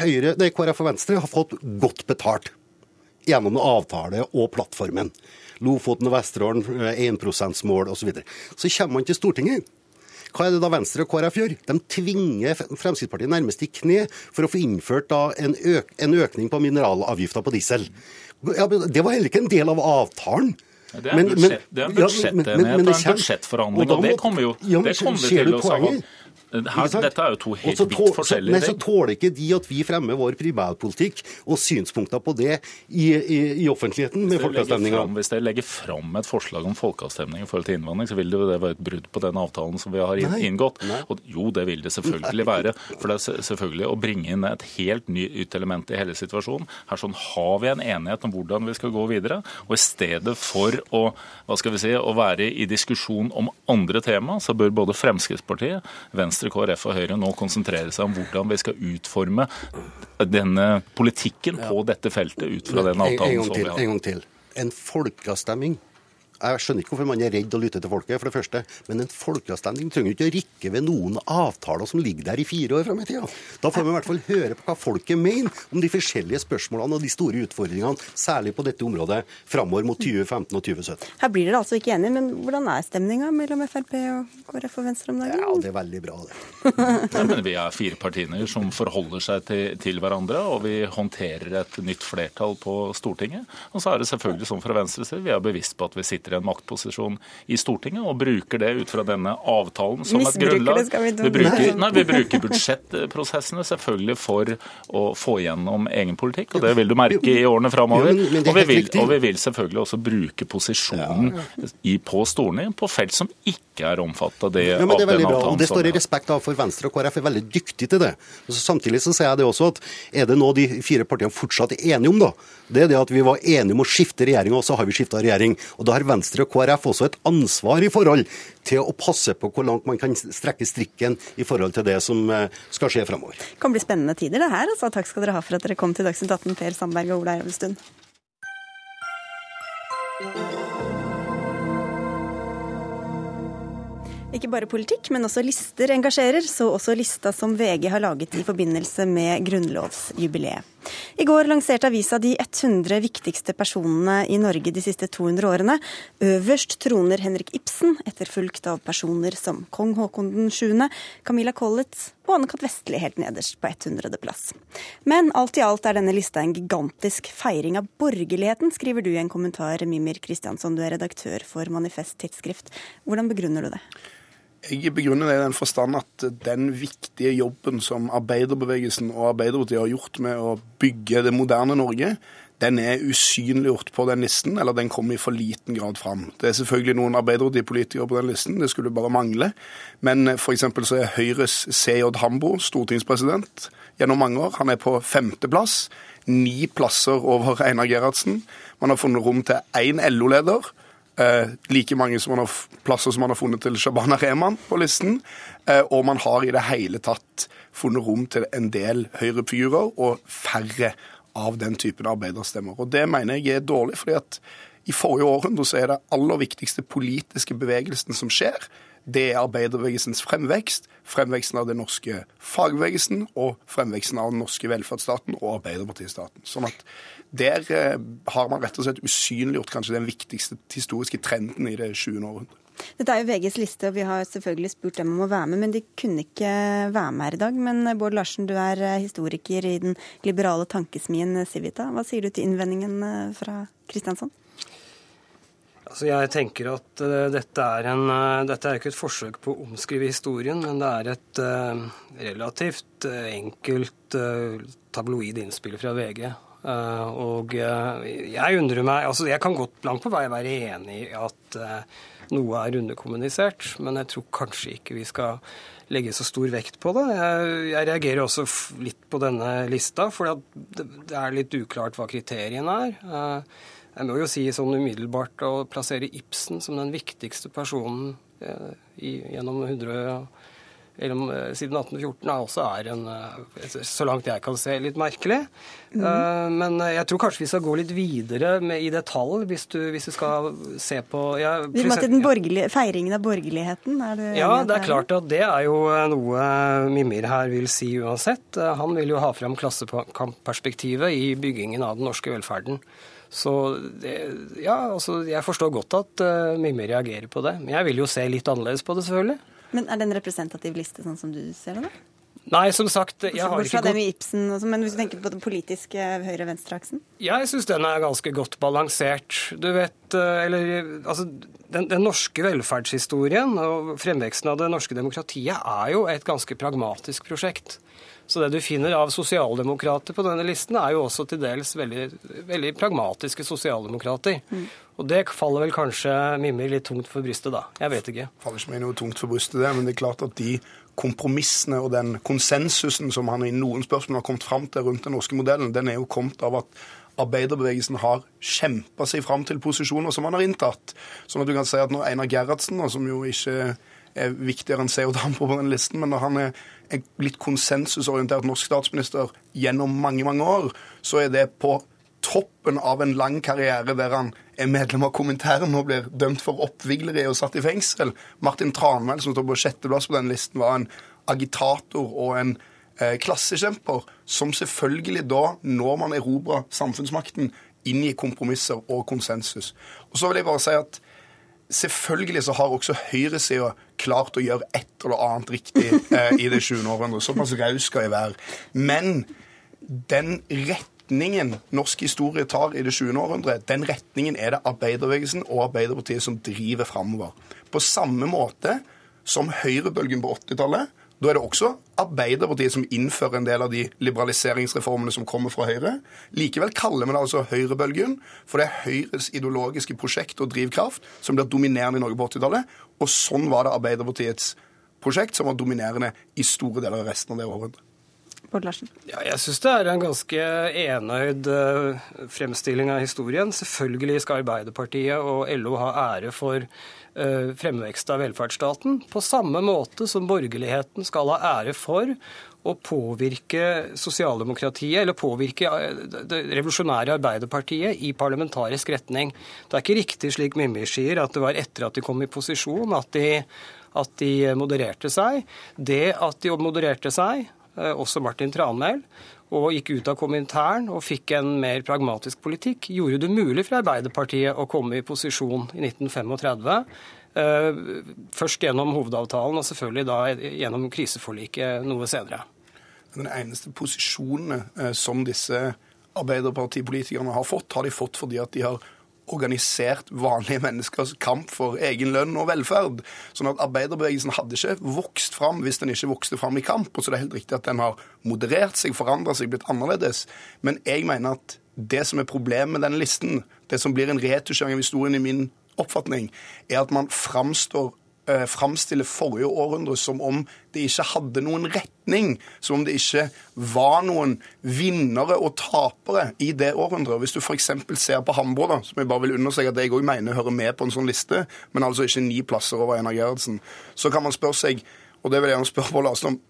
Høyre, nei, KrF og Venstre har fått godt betalt gjennom avtale og plattformen. Lofoten og Vesterålen, 1 %-mål osv. Så, videre. så kommer man til Stortinget. Hva er det da Venstre og KrF gjør? De tvinger Fremskrittspartiet nærmest i kne for å få innført en, øk, en, økning på mineralavgifta på diesel. Ja, det var heller ikke en del av avtalen. Det er en budsjettforhandling, og, det kommer jo det kommer til å her, dette er jo to helt vidt forskjellige ting. Men Så tåler ikke de at vi fremmer vår primærpolitikk og synspunkter på det i, i, i offentligheten med folkeavstemninga. Hvis dere legger fram et forslag om folkeavstemning i forhold til innvandring, så vil det, det være et brudd på den avtalen som vi har nei, inngått. Nei. Og jo, det vil det selvfølgelig være. For det er selvfølgelig å bringe inn et helt nytt element i hele situasjonen. Her sånn har vi en enighet om hvordan vi skal gå videre. Og i stedet for å, hva skal vi si, å være i diskusjon om andre tema, så bør både Fremskrittspartiet, Venstre Venstre, KrF og Høyre nå konsentrere seg om hvordan vi skal utforme denne politikken på dette feltet ut fra den avtalen som vi har. En gang til. En folkeavstemning Jeg skjønner ikke hvorfor man er redd å lytte til folket, for det første. Men en folkeavstemning trenger ikke å rikke ved noen avtaler som ligger der i fire år fram i tida. Da får vi i hvert fall høre på hva folket mener om de forskjellige spørsmålene og de store utfordringene, særlig på dette området framover mot 2015 og 2017. Her blir dere altså ikke enige, men hvordan er stemninga mellom Frp og KrF og Venstre om dagen? Ja, det er veldig bra, det. ja, men vi er fire partier som forholder seg til, til hverandre, og vi håndterer et nytt flertall på Stortinget. Og så er det selvfølgelig sånn fra Venstres side, vi er bevisst på at vi sitter i en maktposisjon i Stortinget og bruker det ut fra denne avtalen som et grunnlag. vi, vi, bruker, nei, vi bruker budsjettprosessene selvfølgelig for å få igjennom egen politikk, og det vil du merke i årene framover. Og, vi vil, og vi vil selvfølgelig også bruke posisjonen i, på Stortinget på felt som ikke er omfattet av det. Ja, men det er veldig bra, og det står i respekt av for Venstre og KrF er veldig dyktige til det. Samtidig så sier jeg det også at er det noe de fire partiene fortsatt er enige om, da, det er det at vi var enige om å skifte regjering, og så har vi skifta regjering. Og da har Venstre og KrF også et ansvar i forhold til å passe på hvor langt man kan strekke strikken i forhold til det som eh, skal skje framover. Det kan bli spennende tider, det her. Altså. Takk skal dere ha for at dere kom til Dagsnytt 18, Per Sandberg og Ola Elvestuen. Ikke bare politikk, men også lister engasjerer, så også lista som VG har laget i forbindelse med grunnlovsjubileet. I går lanserte avisa de 100 viktigste personene i Norge de siste 200 årene. Øverst troner Henrik Ibsen, etterfulgt av personer som kong Haakon 7., Camilla Collett og Anne-Kat. Vestli helt nederst på 100. plass. Men alt i alt er denne lista en gigantisk feiring av borgerligheten, skriver du i en kommentar, Mimir Kristiansson, du er redaktør for Manifest Tidsskrift. Hvordan begrunner du det? Jeg begrunner det i den forstand at den viktige jobben som arbeiderbevegelsen og Arbeiderpartiet har gjort med å bygge det moderne Norge, den er usynliggjort på den listen, eller den kommer i for liten grad fram. Det er selvfølgelig noen Arbeiderpartipolitikere på den listen, det skulle bare mangle. Men f.eks. så er Høyres CJ Hambo stortingspresident gjennom mange år. Han er på femteplass. Ni plasser over Einar Gerhardsen. Man har funnet rom til én LO-leder Eh, like mange som har, plasser som man har funnet til Shabana Rehman på listen. Eh, og man har i det hele tatt funnet rom til en del høyrefigurer og færre av den typen arbeiderstemmer. Og Det mener jeg er dårlig, fordi at i forrige århundre så er det aller viktigste politiske bevegelsen som skjer, det er arbeiderbevegelsens fremvekst, fremveksten av den norske fagbevegelsen og fremveksten av den norske velferdsstaten og Arbeiderpartistaten. Sånn at der eh, har man rett og slett usynliggjort kanskje den viktigste historiske trenden i det 20. århundret. Dette er jo VGs liste, og vi har selvfølgelig spurt dem om å være med, men de kunne ikke være med her i dag. Men eh, Bård Larsen, du er eh, historiker i den liberale tankesmien Civita. Hva sier du til innvendingen fra Kristiansson? Altså jeg tenker at uh, dette, er en, uh, dette er ikke et forsøk på å omskrive historien, men det er et uh, relativt enkelt tabloid innspill fra VG. Og jeg undrer meg altså Jeg kan godt langt på vei være enig i at noe er underkommunisert, men jeg tror kanskje ikke vi skal legge så stor vekt på det. Jeg, jeg reagerer også litt på denne lista, for det, det er litt uklart hva kriteriene er. Jeg må jo si sånn umiddelbart å plassere Ibsen som den viktigste personen eh, i, gjennom 100 eller, eh, siden 1814 er også er en, eh, så langt jeg kan se, litt merkelig. Mm. Men jeg tror kanskje vi skal gå litt videre med, i detalj, hvis du, hvis du skal se på ja, Vi må til den Feiringen av borgerligheten? Er du ja, det er klart at det er jo noe Mimir her vil si uansett. Han vil jo ha fram klassekampperspektivet i byggingen av den norske velferden. Så det, ja, altså, jeg forstår godt at uh, Mimmi reagerer på det. Men jeg vil jo se litt annerledes på det, selvfølgelig. Men er det en representativ liste, sånn som du ser det? da? Nei, som sagt jeg har ikke gått... Ibsen, Men hvis du tenker på den politiske høyre-venstre-aksen? Ja, jeg syns den er ganske godt balansert. Du vet eh, Eller altså den, den, norske velferdshistorien og fremveksten av det norske demokratiet er jo et ganske pragmatisk prosjekt. Så det du finner av sosialdemokrater på denne listen, er jo også til dels veldig, veldig pragmatiske sosialdemokrater. Mm. Og det faller vel kanskje Mimmi litt tungt for brystet, da. Jeg vet ikke. Faller ikke meg noe tungt for brystet, det, men det er klart at de kompromissene og den konsensusen som han i noen spørsmål har kommet fram til rundt den norske modellen, den er jo kommet av at arbeiderbevegelsen har kjempa seg fram til posisjoner som han har inntatt. Sånn at du kan si at når Einar Gerhardsen, som jo ikke er viktigere enn CO Dampo på den listen, men når han er en litt konsensusorientert norsk statsminister gjennom mange, mange år, så er det på toppen av en lang karriere der han er medlem av kommentæren, og blir dømt for oppvigleri og satt i fengsel. Martin Tranmæl, som står på sjetteplass på den listen, var en agitator og en eh, klassekjemper, som selvfølgelig da, når man erobrer samfunnsmakten, inngikk kompromisser og konsensus. Og så vil jeg bare si at Selvfølgelig så har også høyresida klart å gjøre et eller annet riktig eh, i det 20. århundret. Såpass raus skal jeg være. Men den retningen norsk historie tar i det 20. århundret, den retningen er det arbeiderbevegelsen og Arbeiderpartiet som driver framover. På samme måte som høyrebølgen på 80-tallet da er det også Arbeiderpartiet som innfører en del av de liberaliseringsreformene som kommer fra Høyre. Likevel kaller vi det altså høyrebølgen, for det er Høyres ideologiske prosjekt og drivkraft som blir dominerende i Norge på 80-tallet. Og sånn var det Arbeiderpartiets prosjekt som var dominerende i store deler av resten av det århundret. Ja, jeg syns det er en ganske enøyd eh, fremstilling av historien. Selvfølgelig skal Arbeiderpartiet og LO ha ære for fremvekst av velferdsstaten, på samme måte som borgerligheten skal ha ære for å påvirke sosialdemokratiet, eller påvirke eh, det revolusjonære Arbeiderpartiet i parlamentarisk retning. Det er ikke riktig, slik Mimmi sier, at det var etter at de kom i posisjon at de, at de modererte seg. Det at de modererte seg, eh, også Martin Tranmæl, og gikk ut av kommentaren og fikk en mer pragmatisk politikk, gjorde det mulig for Arbeiderpartiet å komme i posisjon i 1935. Eh, først gjennom hovedavtalen og selvfølgelig da gjennom kriseforliket noe senere. Den eneste posisjonen eh, som disse Arbeiderpartipolitikerne har fått, har de fått fordi at de har organisert vanlige menneskers kamp for egen lønn og velferd. Sånn at arbeiderbevegelsen hadde ikke vokst fram hvis den ikke vokste fram i kamp. Og så det er helt riktig at den har moderert seg, forandra seg, blitt annerledes. Men jeg mener at det som er problemet med denne listen, det som blir en retusjering av historien i min oppfatning, er at man framstår eh, forrige århundre som om det ikke hadde noen retning. Som om det ikke var noen vinnere og tapere i det århundret. Hvis du f.eks. ser på Hamburg, da, som jeg bare vil understreke at jeg òg mener hører med på en sånn liste, men altså ikke ni plasser over Einar Gerhardsen, så kan man spørre seg, og det vil jeg gjerne spørre på Larsen om,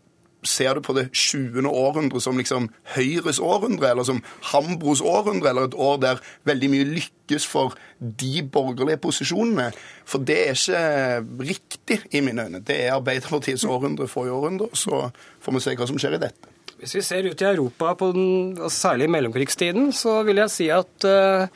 ser du på det 20. århundre som liksom Høyres århundre, eller som Hambros århundre, eller et år der veldig mye lykkes for de borgerlige posisjonene? For det er ikke riktig i mine øyne. Det er Arbeiderpartiets århundre forrige århundre, så får vi se hva som skjer i dette. Hvis vi ser ut i Europa, den, særlig i mellomkrigstiden, så vil jeg si at uh,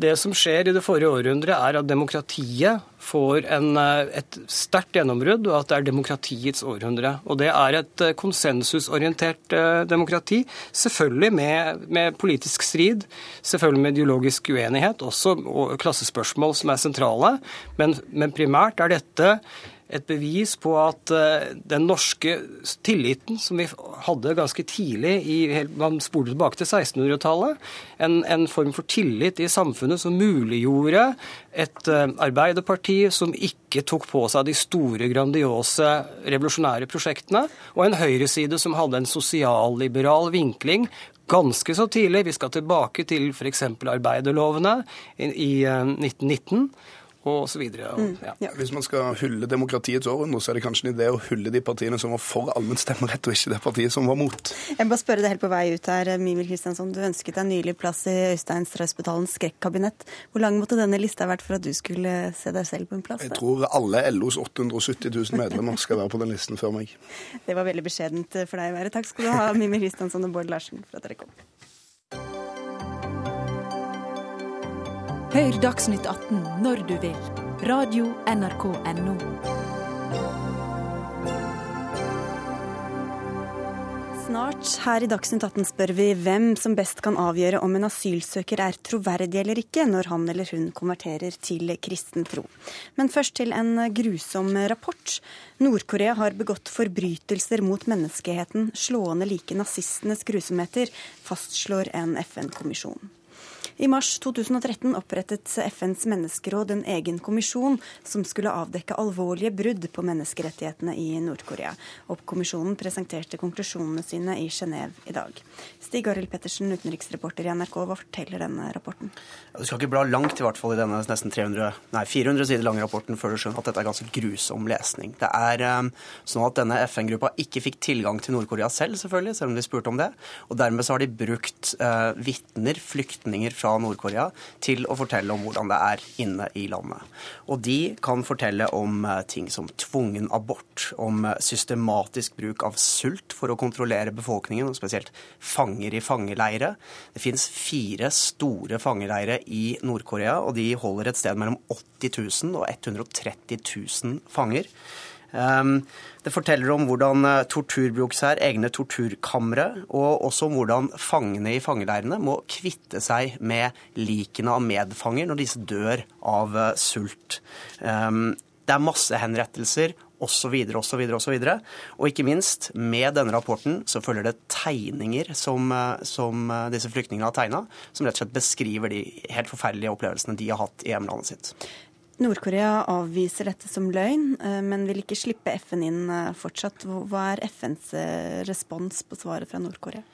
det som skjer i det forrige århundret, er at demokratiet får en, eh, et sterkt gjennombrudd, og at det er demokratiets århundre. Og det er et eh, konsensusorientert eh, demokrati, selvfølgelig med, med, politisk strid, selvfølgelig med ideologisk uenighet, også og klassespørsmål som er sentrale, men, men primært er dette et bevis på at eh, den norske tilliten som vi hadde ganske tidlig, i, man spoler tilbake til 1600-tallet, en, en, form for tillit i samfunnet som muliggjorde et eh, Arbeiderparti som ikke tok på seg de store, grandiose revolusjonære prosjektene, og en høyreside som hadde en sosialliberal vinkling ganske så tidlig. Vi skal tilbake til f.eks. arbeiderlovene i, i 1919. Og osv. Mm, ja. Hvis man skal hylle demokratiets århundre, så er det kanskje en idé å hylle de partiene som var for allmenn stemmerett, og ikke det partiet som var mot. Jeg må bare spørre deg helt på vei ut her, Mimil Kristiansson. Du ønsket deg nylig plass i Øystein Strausbetalens skrekkabinett. Hvor lang måtte denne lista vært for at du skulle se deg selv på en plass? Jeg tror alle LOs 870 000 medlemmer skal være på den listen før meg. Det var veldig beskjedent for deg å være. Takk skal du ha, Mimil Kristiansson og Bård Larsen, for at dere kom. Hør Dagsnytt 18 når du vil. Radio NRK Radio.nrk.no. Snart her i Dagsnytt 18 spør vi hvem som best kan avgjøre om en asylsøker er troverdig eller ikke når han eller hun konverterer til kristen tro. Men først til en grusom rapport. Nord-Korea har begått forbrytelser mot menneskeheten slående like nazistenes grusomheter, fastslår en FN-kommisjon. I mars 2013 opprettet FNs menneskeråd en egen kommisjon som skulle avdekke alvorlige brudd på menneskerettighetene i Nord-Korea. Kommisjonen presenterte konklusjonene sine i Genéve i dag. Stig Arild Pettersen, utenriksreporter i NRK, hva forteller denne rapporten? Du skal ikke bla langt i hvert fall i denne nesten 300, nei, 400 sider lange rapporten før du skjønner at dette er ganske grusom lesning. Det er um, sånn at denne FN-gruppa ikke fikk tilgang til Nord-Korea selv, selvfølgelig, selv om de spurte om det. Og dermed så har de brukt uh, vitner, flyktninger Nord-Korea til å fortelle om hvordan det er inne i landet. Og de kan fortelle om eh, ting som tvungen abort, om eh, systematisk bruk av sult for å kontrollere befolkningen, og spesielt fanger i fangeleire. Det fins fire store fangeleire i Nord-Korea, og de holder et sted mellom 80 000 og 130 000 fanger. Ehm, det forteller om hvordan eh, tortur brukes her, egne torturkamre, og også om hvordan fangene i fangeleirene må kvitte seg med likene av medfanger når disse dør av eh, sult. Ehm, det er massehenrettelser osv. osv. osv. Og ikke minst, med denne rapporten så følger det tegninger som, eh, som disse flyktningene har tegna, som rett og slett beskriver de helt forferdelige opplevelsene de har hatt i hjemlandet sitt. Nord-Korea avviser dette som løgn, eh, men vil ikke slippe FN inn eh, fortsatt. Hva er FNs eh, respons på svaret fra Nord-Korea?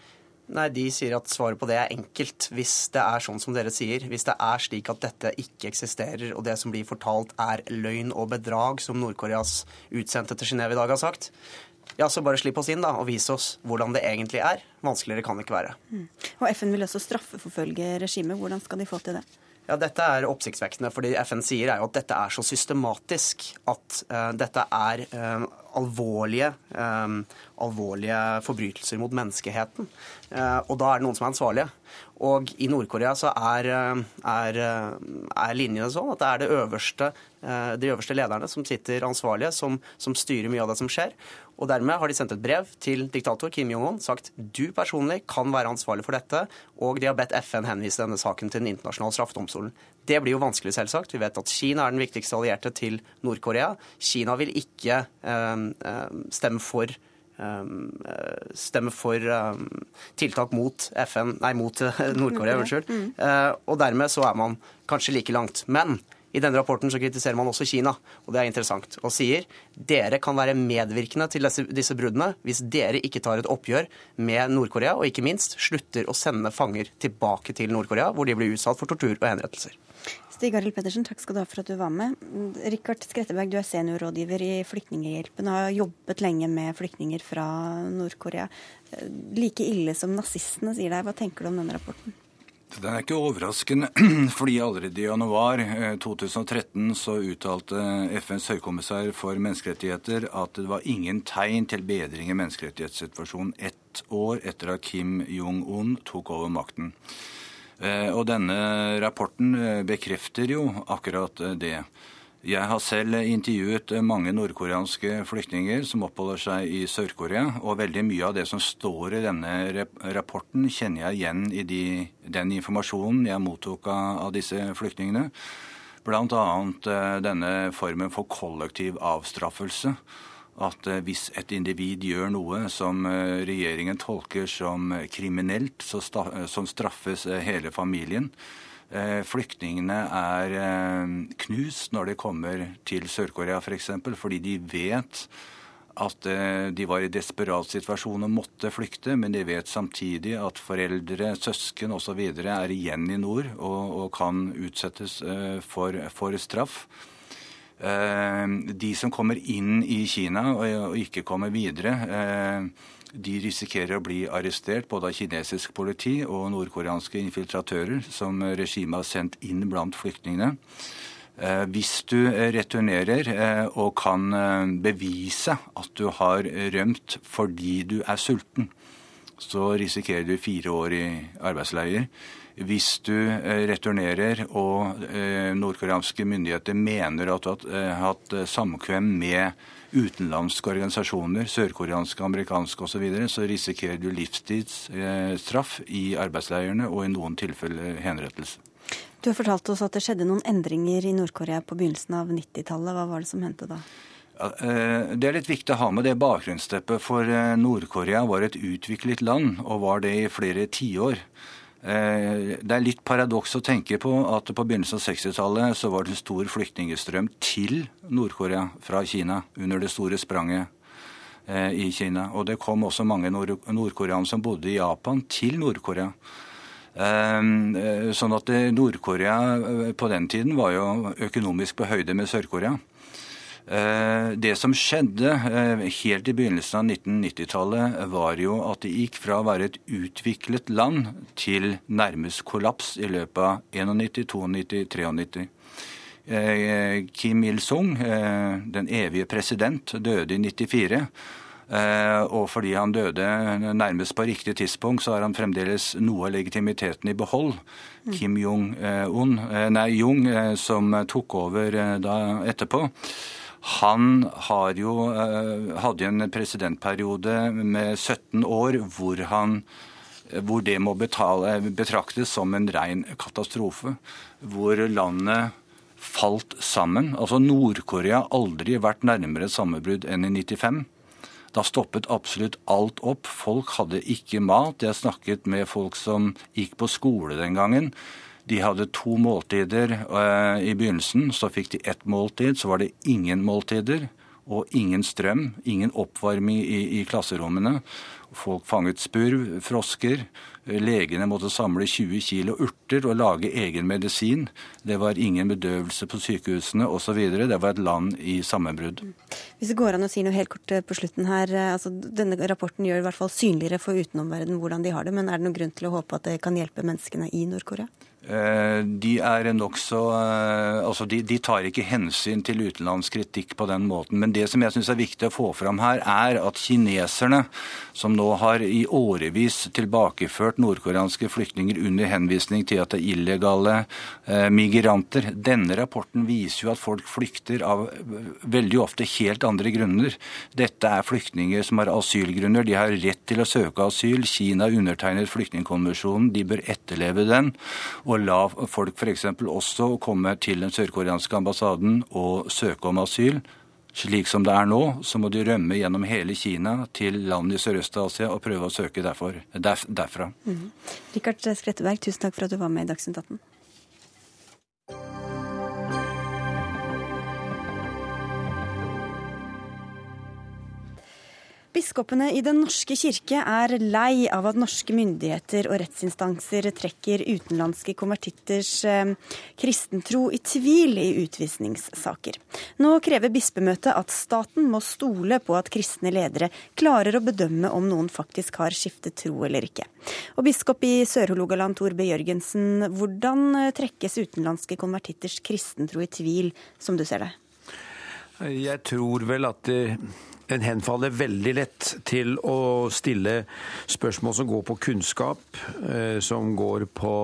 Nei, De sier at svaret på det er enkelt. Hvis det er sånn som dere sier, hvis det er slik at dette ikke eksisterer, og det som blir fortalt er løgn og bedrag, som Nord-Koreas utsendte til Genéve i dag har sagt, ja, så bare slipp oss inn da, og vis oss hvordan det egentlig er. Vanskeligere kan det ikke være. Mm. Og FN vil også straffeforfølge regimet. Hvordan skal de få til det? Ja, Dette er oppsiktsvekkende. fordi FN sier er jo at dette er så systematisk at uh, dette er uh, alvorlige, um, alvorlige, forbrytelser mot menneskeheten. Uh, og da er det noen som er ansvarlige. Og i Nord-Korea så er, er, er, linjene sånn at det er det øverste, de øverste lederne som sitter ansvarlige, som, som styrer mye av det som skjer. Og Dermed har de sendt et brev til diktator Kim Jong-un sagt du personlig kan være ansvarlig for dette, og de har bedt FN henvise denne saken til Den internasjonale straffedomstolen. Det blir jo vanskelig, selvsagt. Vi vet at Kina er den viktigste allierte til Nord-Korea. Kina vil ikke eh, stemme for øh, stemme for tiltak mot FN, nei, mot Nord-Korea. unnskyld. Mm. og dermed så er man kanskje like langt. Men i denne rapporten så kritiserer man også Kina, og det er interessant, og sier dere kan være medvirkende til disse, disse bruddene hvis dere ikke tar et oppgjør med Nord-Korea, og ikke minst slutter å sende fanger tilbake til Nord-Korea, hvor de blir utsatt for tortur og henrettelser. Stig Arild Pettersen, takk skal du ha for at du var med. Rikard Skretteberg, du er seniorrådgiver i Flyktninghjelpen og har jobbet lenge med flyktninger fra Nord-Korea. Like ille som nazistene sier deg. Hva tenker du om denne rapporten? Den er ikke overraskende, fordi allerede i januar 2013 eh, så uttalte FNs høykommissær for menneskerettigheter at det var ingen tegn til bedring i menneskerettighetssituasjonen ett år etter at Kim Jong-un tok over makten. Eh, og denne rapporten eh, bekrefter jo akkurat det. Jeg har selv intervjuet mange nordkoreanske flyktninger som oppholder seg i Sør-Korea, og veldig mye av det som står i denne rapporten, kjenner jeg igjen i de, den informasjonen jeg mottok av, disse flyktningene. Bl.a. Eh, denne formen for kollektiv avstraffelse. At eh, hvis et individ gjør noe som eh, regjeringen tolker som kriminelt, så, så straffes hele familien. Eh, flyktningene er eh, knust når de kommer til Sør-Korea f.eks., for fordi de vet at eh, de var i desperat situasjon og måtte flykte, men de vet samtidig at foreldre, søsken osv. er igjen i nord og, og kan utsettes for, for, straff. De som kommer inn i Kina og ikke kommer videre, de risikerer å bli arrestert både av kinesisk politi og nordkoreanske infiltratører som regimet har sendt inn blant flyktningene. Eh, hvis du returnerer eh, og kan eh, bevise at du har rømt fordi du er sulten, så risikerer du fire år i arbeidsleier. Hvis du returnerer og nordkoreanske myndigheter mener at du har hatt samkvem med utenlandske organisasjoner, sørkoreanske, amerikanske osv., så, videre, så risikerer du livstidsstraff i arbeidsleirene og i noen tilfeller henrettelse. Du har fortalt oss at det skjedde noen endringer i Nord-Korea på begynnelsen av 90-tallet. Hva var det som hendte da? Eh, det er litt viktig å ha med det bakgrunnsteppet, for eh, Nord-Korea var et utviklet land, og var det i flere tiår. Eh, det er litt paradoks å tenke på at på begynnelsen av 60-tallet så var det en stor flyktningstrøm til Nord-Korea fra Kina under det store spranget eh, i Kina. Og det kom også mange nordkoreanere som bodde i Japan, til Nord-Korea. Eh, sånn at Nord-Korea på den tiden var jo økonomisk på høyde med Sør-Korea. Eh, det som skjedde eh, helt i begynnelsen av 1990-tallet, var jo at det gikk fra å være et utviklet land til nærmest kollaps i løpet av 91, 92, 93. Kim Il-sung, den evige president, døde i 94. Og fordi han døde nærmest på riktig tidspunkt, så har han fremdeles noe av legitimiteten i behold. Mm. Kim Jong-un, nei, Jung, som tok over da etterpå. Han jo, hadde jo en presidentperiode med 17 år hvor, han, hvor det må betale, betraktes som en ren katastrofe. Hvor landet falt sammen. Altså Nord-Korea har aldri vært nærmere sammenbrudd enn i 95. Da stoppet absolutt alt opp. Folk hadde ikke mat. Jeg snakket med folk som gikk på skole den gangen. De hadde to måltider uh, i begynnelsen. Så fikk de ett måltid, så var det ingen måltider. Og ingen strøm, ingen oppvarming i, i klasserommene. Folk fanget spurv, frosker. Legene måtte samle 20 kilo urter og lage egen medisin. Det var ingen bedøvelse på sykehusene osv. Det var et land i sammenbrudd. Hvis det går an å si noe helt kort eh, på slutten her. Eh, altså, denne rapporten gjør i hvert fall synligere for utenomverdenen hvordan de har det. Men er det noen grunn til å håpe at det kan hjelpe menneskene i Nord-Korea? Eh, de er nokså Altså, de, de, tar ikke hensyn til utenlandsk kritikk på den måten. Men det som jeg syns er viktig å få fram her, er at kineserne, som nå har i årevis tilbakeført nordkoreanske flyktninger under henvisning til at det er illegale eh, migranter Denne rapporten viser jo at folk flykter av veldig ofte helt andre grunner. Dette er flyktninger som har asylgrunner. De har rett til å søke asyl. Kina undertegnet flyktningkonvensjonen. De bør etterleve den og la folk f.eks. også komme til den sørkoreanske ambassaden og søke om asyl. Slik som det er nå, så må de rømme gjennom hele Kina til land i Sørøst-Asia og prøve å søke derfor, derf, derfra. Mm. Rikard Skretteberg, tusen takk for at du var med i Dagsnytt 18. Biskopene i Den norske kirke er lei av at norske myndigheter og rettsinstanser trekker utenlandske konvertitters eh, kristentro i tvil i utvisningssaker. Nå krever bispemøtet at staten må stole på at kristne ledere klarer å bedømme om noen faktisk har skiftet tro eller ikke. Og biskop i Sør-Hålogaland, Tor B. Jørgensen, hvordan eh, trekkes utenlandske konvertitters kristentro i tvil, som du ser det? Jeg tror vel at det en henfaller veldig lett til å stille spørsmål som går på kunnskap, eh, som går på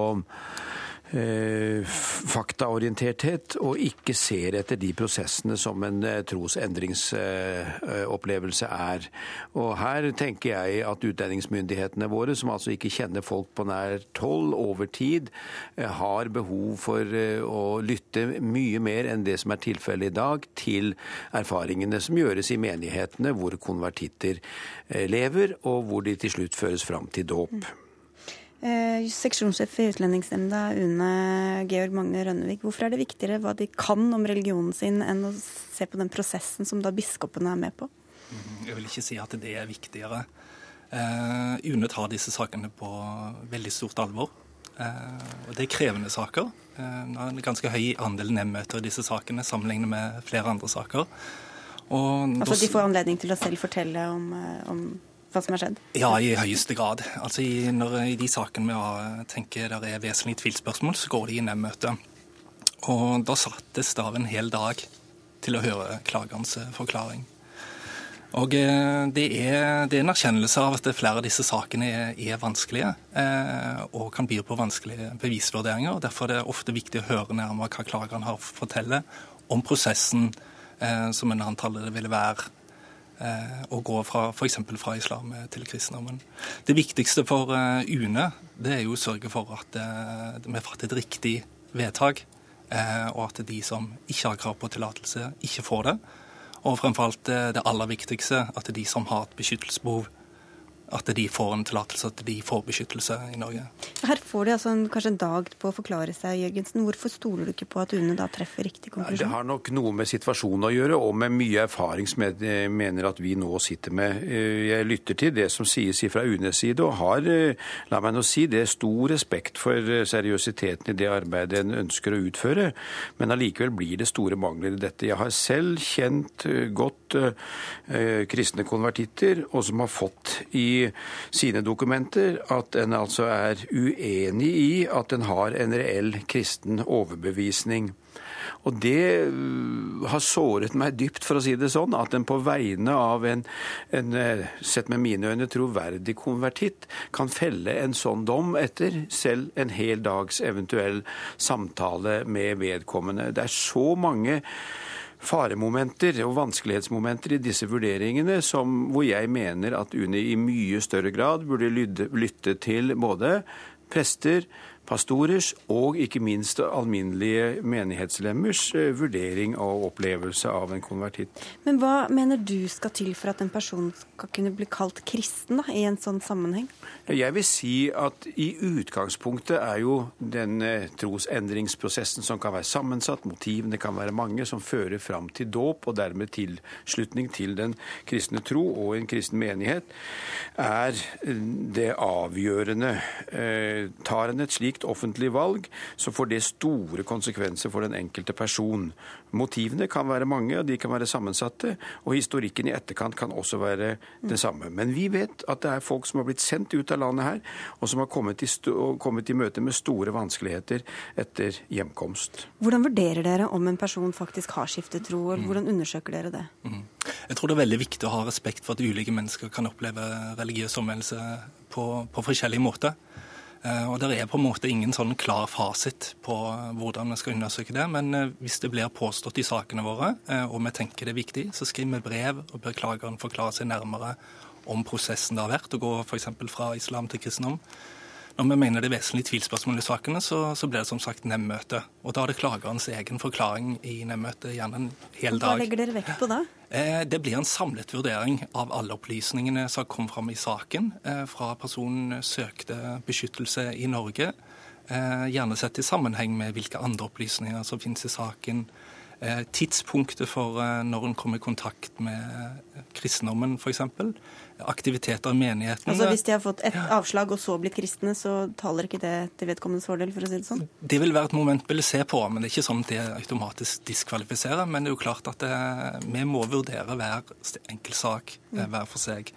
faktaorienterthet, og ikke ser etter de prosessene som en eh, trosendringsopplevelse er. Og Her tenker jeg at utlendingsmyndighetene våre, som altså ikke kjenner folk på nær tolv over tid, eh, har behov for å lytte mye mer enn det som er tilfellet i dag, til erfaringene som gjøres i menighetene hvor konvertitter lever, og hvor de til slutt føres fram til dåp. Eh, seksjonssjef i Utlendingsnemnda, Une Georg Magne Rønnevik. Hvorfor er det viktigere hva de kan om religionen sin, enn å se på den prosessen som da biskopene er med på? Jeg vil ikke si at det er viktigere. Eh, UNE tar disse sakene på veldig stort alvor. Eh, og Det er krevende saker. Uh, det er en ganske høy andel nevnmøter i disse sakene sammenlignet med flere andre saker. Og altså De får anledning til å selv fortelle om, om hva som har skjedd? Ja, i høyeste grad. Altså i, når, I de sakene vi tenker det er vesentlige tvilspørsmål, så går de i nemndmøte. Og da sattes det av en hel dag til å høre klagerens forklaring. Og eh, det er, det er, en erkjennelse av at flere av disse sakene er, er vanskelige eh, og kan by på vanskelige bevisvurderinger. Derfor er det ofte viktig å høre nærmere hva klageren har å fortelle om prosessen eh, som en antar det ville være Eh, å gå fra f.eks. fra islam til kristendommen. Det viktigste for eh, UNE det er jo å sørge for at eh, vi fatter et riktig vedtak, og at de som ikke har krav på tillatelse, ikke får det. Og fremfor alt det aller viktigste, at de som har et beskyttelsesbehov, at de får en tillatelse, at de får beskyttelse i Norge. Her får de altså en, kanskje en dag på å forklare seg, Jørgensen. Hvorfor stoler du ikke på at UNE da treffer riktig konklusjon? Det har nok noe med situasjonen å gjøre, og med mye erfaring som jeg mener at vi nå sitter med. Eh, jeg lytter til det som sies fra UNEs side, og har, eh, la meg nå si, det er stor respekt for eh, seriøsiteten i det arbeidet en ønsker å utføre. Men allikevel blir det store mangler i dette. Jeg har selv kjent godt eh, kristne konvertitter, og som har fått i sine dokumenter at en altså er uenig i at en har en reell kristen overbevisning. Og det uh, har såret meg dypt, for å si det sånn, at en på vegne av en, en, uh, sett med mine øyne, troverdig konvertitt kan felle en sånn dom etter selv en hel dags eventuell samtale med vedkommende. Det er så mange faremomenter og vanskelighetsmomenter i disse vurderingene som, hvor jeg mener at UNE i mye større grad burde lytte til både prester, pastorers og ikke minst alminnelige menighetslemmers eh, vurdering og opplevelse av en konvertitt. Men hva mener du skal til for at en person skal kunne bli kalt kristen da, i en sånn sammenheng? Jeg vil si at i utgangspunktet er jo den eh, trosendringsprosessen som kan være sammensatt, motivene kan være mange, som fører fram til dåp og dermed tilslutning til den kristne tro og en kristen menighet, er eh, det avgjørende. Tar en et slikt offentlig valg, så får det store konsekvenser for den enkelte person. Motivene kan være mange, og de kan være sammensatte, og historikken i etterkant kan også være det samme. Men vi vet at det er folk som har blitt sendt ut av landet her, og som har kommet i, kommet i møte med store vanskeligheter etter hjemkomst. Hvordan vurderer dere om en person faktisk har skiftet tro, eller mm. hvordan undersøker dere det? Mm. Jeg tror det er veldig viktig å ha respekt for at ulike mennesker kan oppleve religiøs omvendelse på, på forskjellige måter. Eh, og Det er på en måte ingen sånn klar fasit på hvordan vi skal undersøke det. Men eh, hvis det blir påstått i sakene våre, eh, og vi tenker det er viktig, så skriver vi brev og ber klageren forklare seg nærmere om prosessen det har vært, å gå f.eks. fra islam til kristendom. Når vi mener det er vesentlige tvilspørsmål i sakene, så, så, blir det som sagt nemndmøte. Og da er det klagerens egen forklaring i nemndmøtet, gjerne en hel dag. Hva legger dere vekt på da? Eh, det blir en samlet vurdering av alle opplysningene som kom fram i saken. Eh, fra personen søkte beskyttelse i Norge, eh, gjerne sett i sammenheng med hvilke andre opplysninger som finnes i saken. Tidspunktet for når en kom i kontakt med kristendommen, f.eks aktiviteter i menigheten. Altså Hvis de har fått et avslag og så blitt kristne, så taler ikke det til vedkommendes fordel, for å si det sånn? Det vil være et moment vi vil se på, men det er ikke sånn at det automatisk diskvalifiserer. Men det er jo klart at det, vi må vurdere hver enkelt sak mm. hver for seg.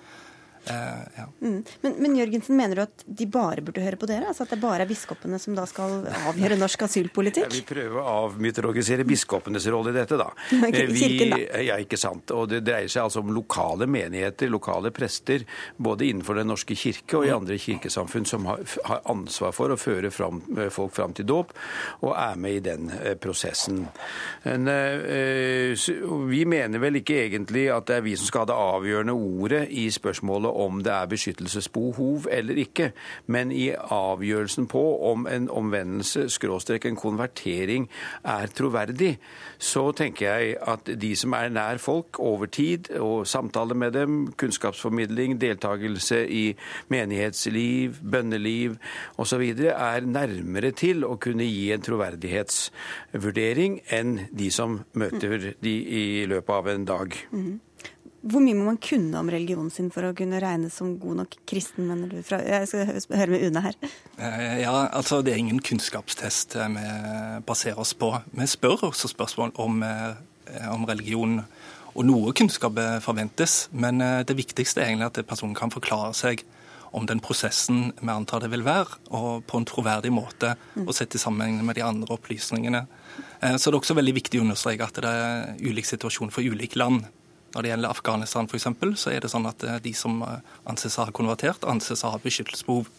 Uh, ja. mm. men, men, Jørgensen, mener du at de bare burde høre på dere? Altså At det bare er biskopene som da skal avgjøre norsk asylpolitikk? Jeg vil prøve å avmytologisere biskopenes rolle i dette, da. Eh, kirken, da. ja, ikke sant. Og det dreier seg altså om lokale menigheter, lokale prester, både innenfor Den norske kirke og i andre kirkesamfunn, som har, har ansvar for å føre fram, eh, folk fram til dåp, og er med i den uh, prosessen. Men, uh, vi mener vel ikke egentlig at det er vi som skal ha det avgjørende ordet i spørsmålet om det er beskyttelsesbehov eller ikke, men i avgjørelsen på om en omvendelse, skråstrek en konvertering, er troverdig, så tenker jeg at de som er nær folk over tid, og samtale med dem, kunnskapsformidling, deltakelse i menighetsliv, bønneliv osv., er nærmere til å kunne gi en troverdighetsvurdering enn de som møter de i løpet av en dag. Mm. Hvor mye må man kunne om religionen sin for å kunne regnes som god nok kristen, mener du? Jeg skal høre med Une her. Eh, ja, altså Det er ingen kunnskapstest eh, vi baserer oss på. Vi spør også spørsmål om, eh, om religion. Og noe kunnskap forventes, men det viktigste er egentlig at personen kan forklare seg om den prosessen vi antar det vil være, og på en troverdig måte, mm. og sett i sammenheng med de andre opplysningene. Så det er også veldig viktig å understreke at det er ulik situasjon for ulike land. Når det gjelder Afghanistan f.eks., så er det sånn at eh, de som eh, anses å ha konvertert, anses å ha beskyttelsesbehov.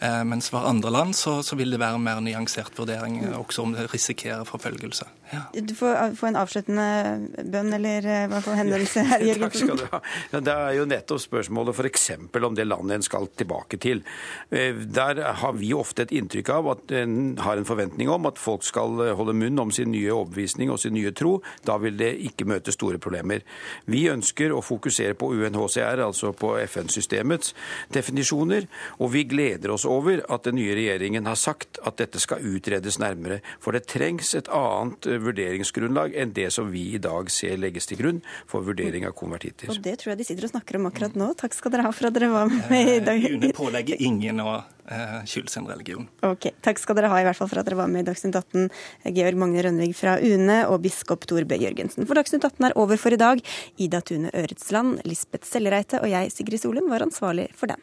Eh, mens for andre land så, så, vil det være en mer nyansert vurdering, også om det risikerer forfølgelse. Du får får, en avsluttende bønn, eller i hvert fall henvendelse her, Jørgensen. Takk skal du ha. Det er jo nettopp spørsmålet f.eks. om det landet en skal tilbake til. Der har vi ofte et inntrykk av at en har en forventning om at folk skal holde munn om sin nye overbevisning og sin nye tro. Da vil det ikke møte store problemer. Vi ønsker å fokusere på UNHCR, altså på FN-systemets definisjoner, og vi gleder oss over at den nye regjeringen har sagt at dette skal utredes nærmere. For det trengs et annet vurderingsgrunnlag enn det som vi i dag ser legges til grunn for vurdering av konvertitter. Og det tror jeg de sitter og snakker om akkurat nå. Takk skal dere ha for at dere var med i dag. UNE pålegger ingen å skylde sin religion. Ok, Takk skal dere ha i hvert fall for at dere var med i Dagsnytt 18, Georg Magne Rønvig fra UNE og biskop Tor B. Jørgensen. For Dagsnytt 18 er over for i dag. Ida Tune Øretsland, Lisbeth Sellereite og jeg, Sigrid Solum, var ansvarlig for den.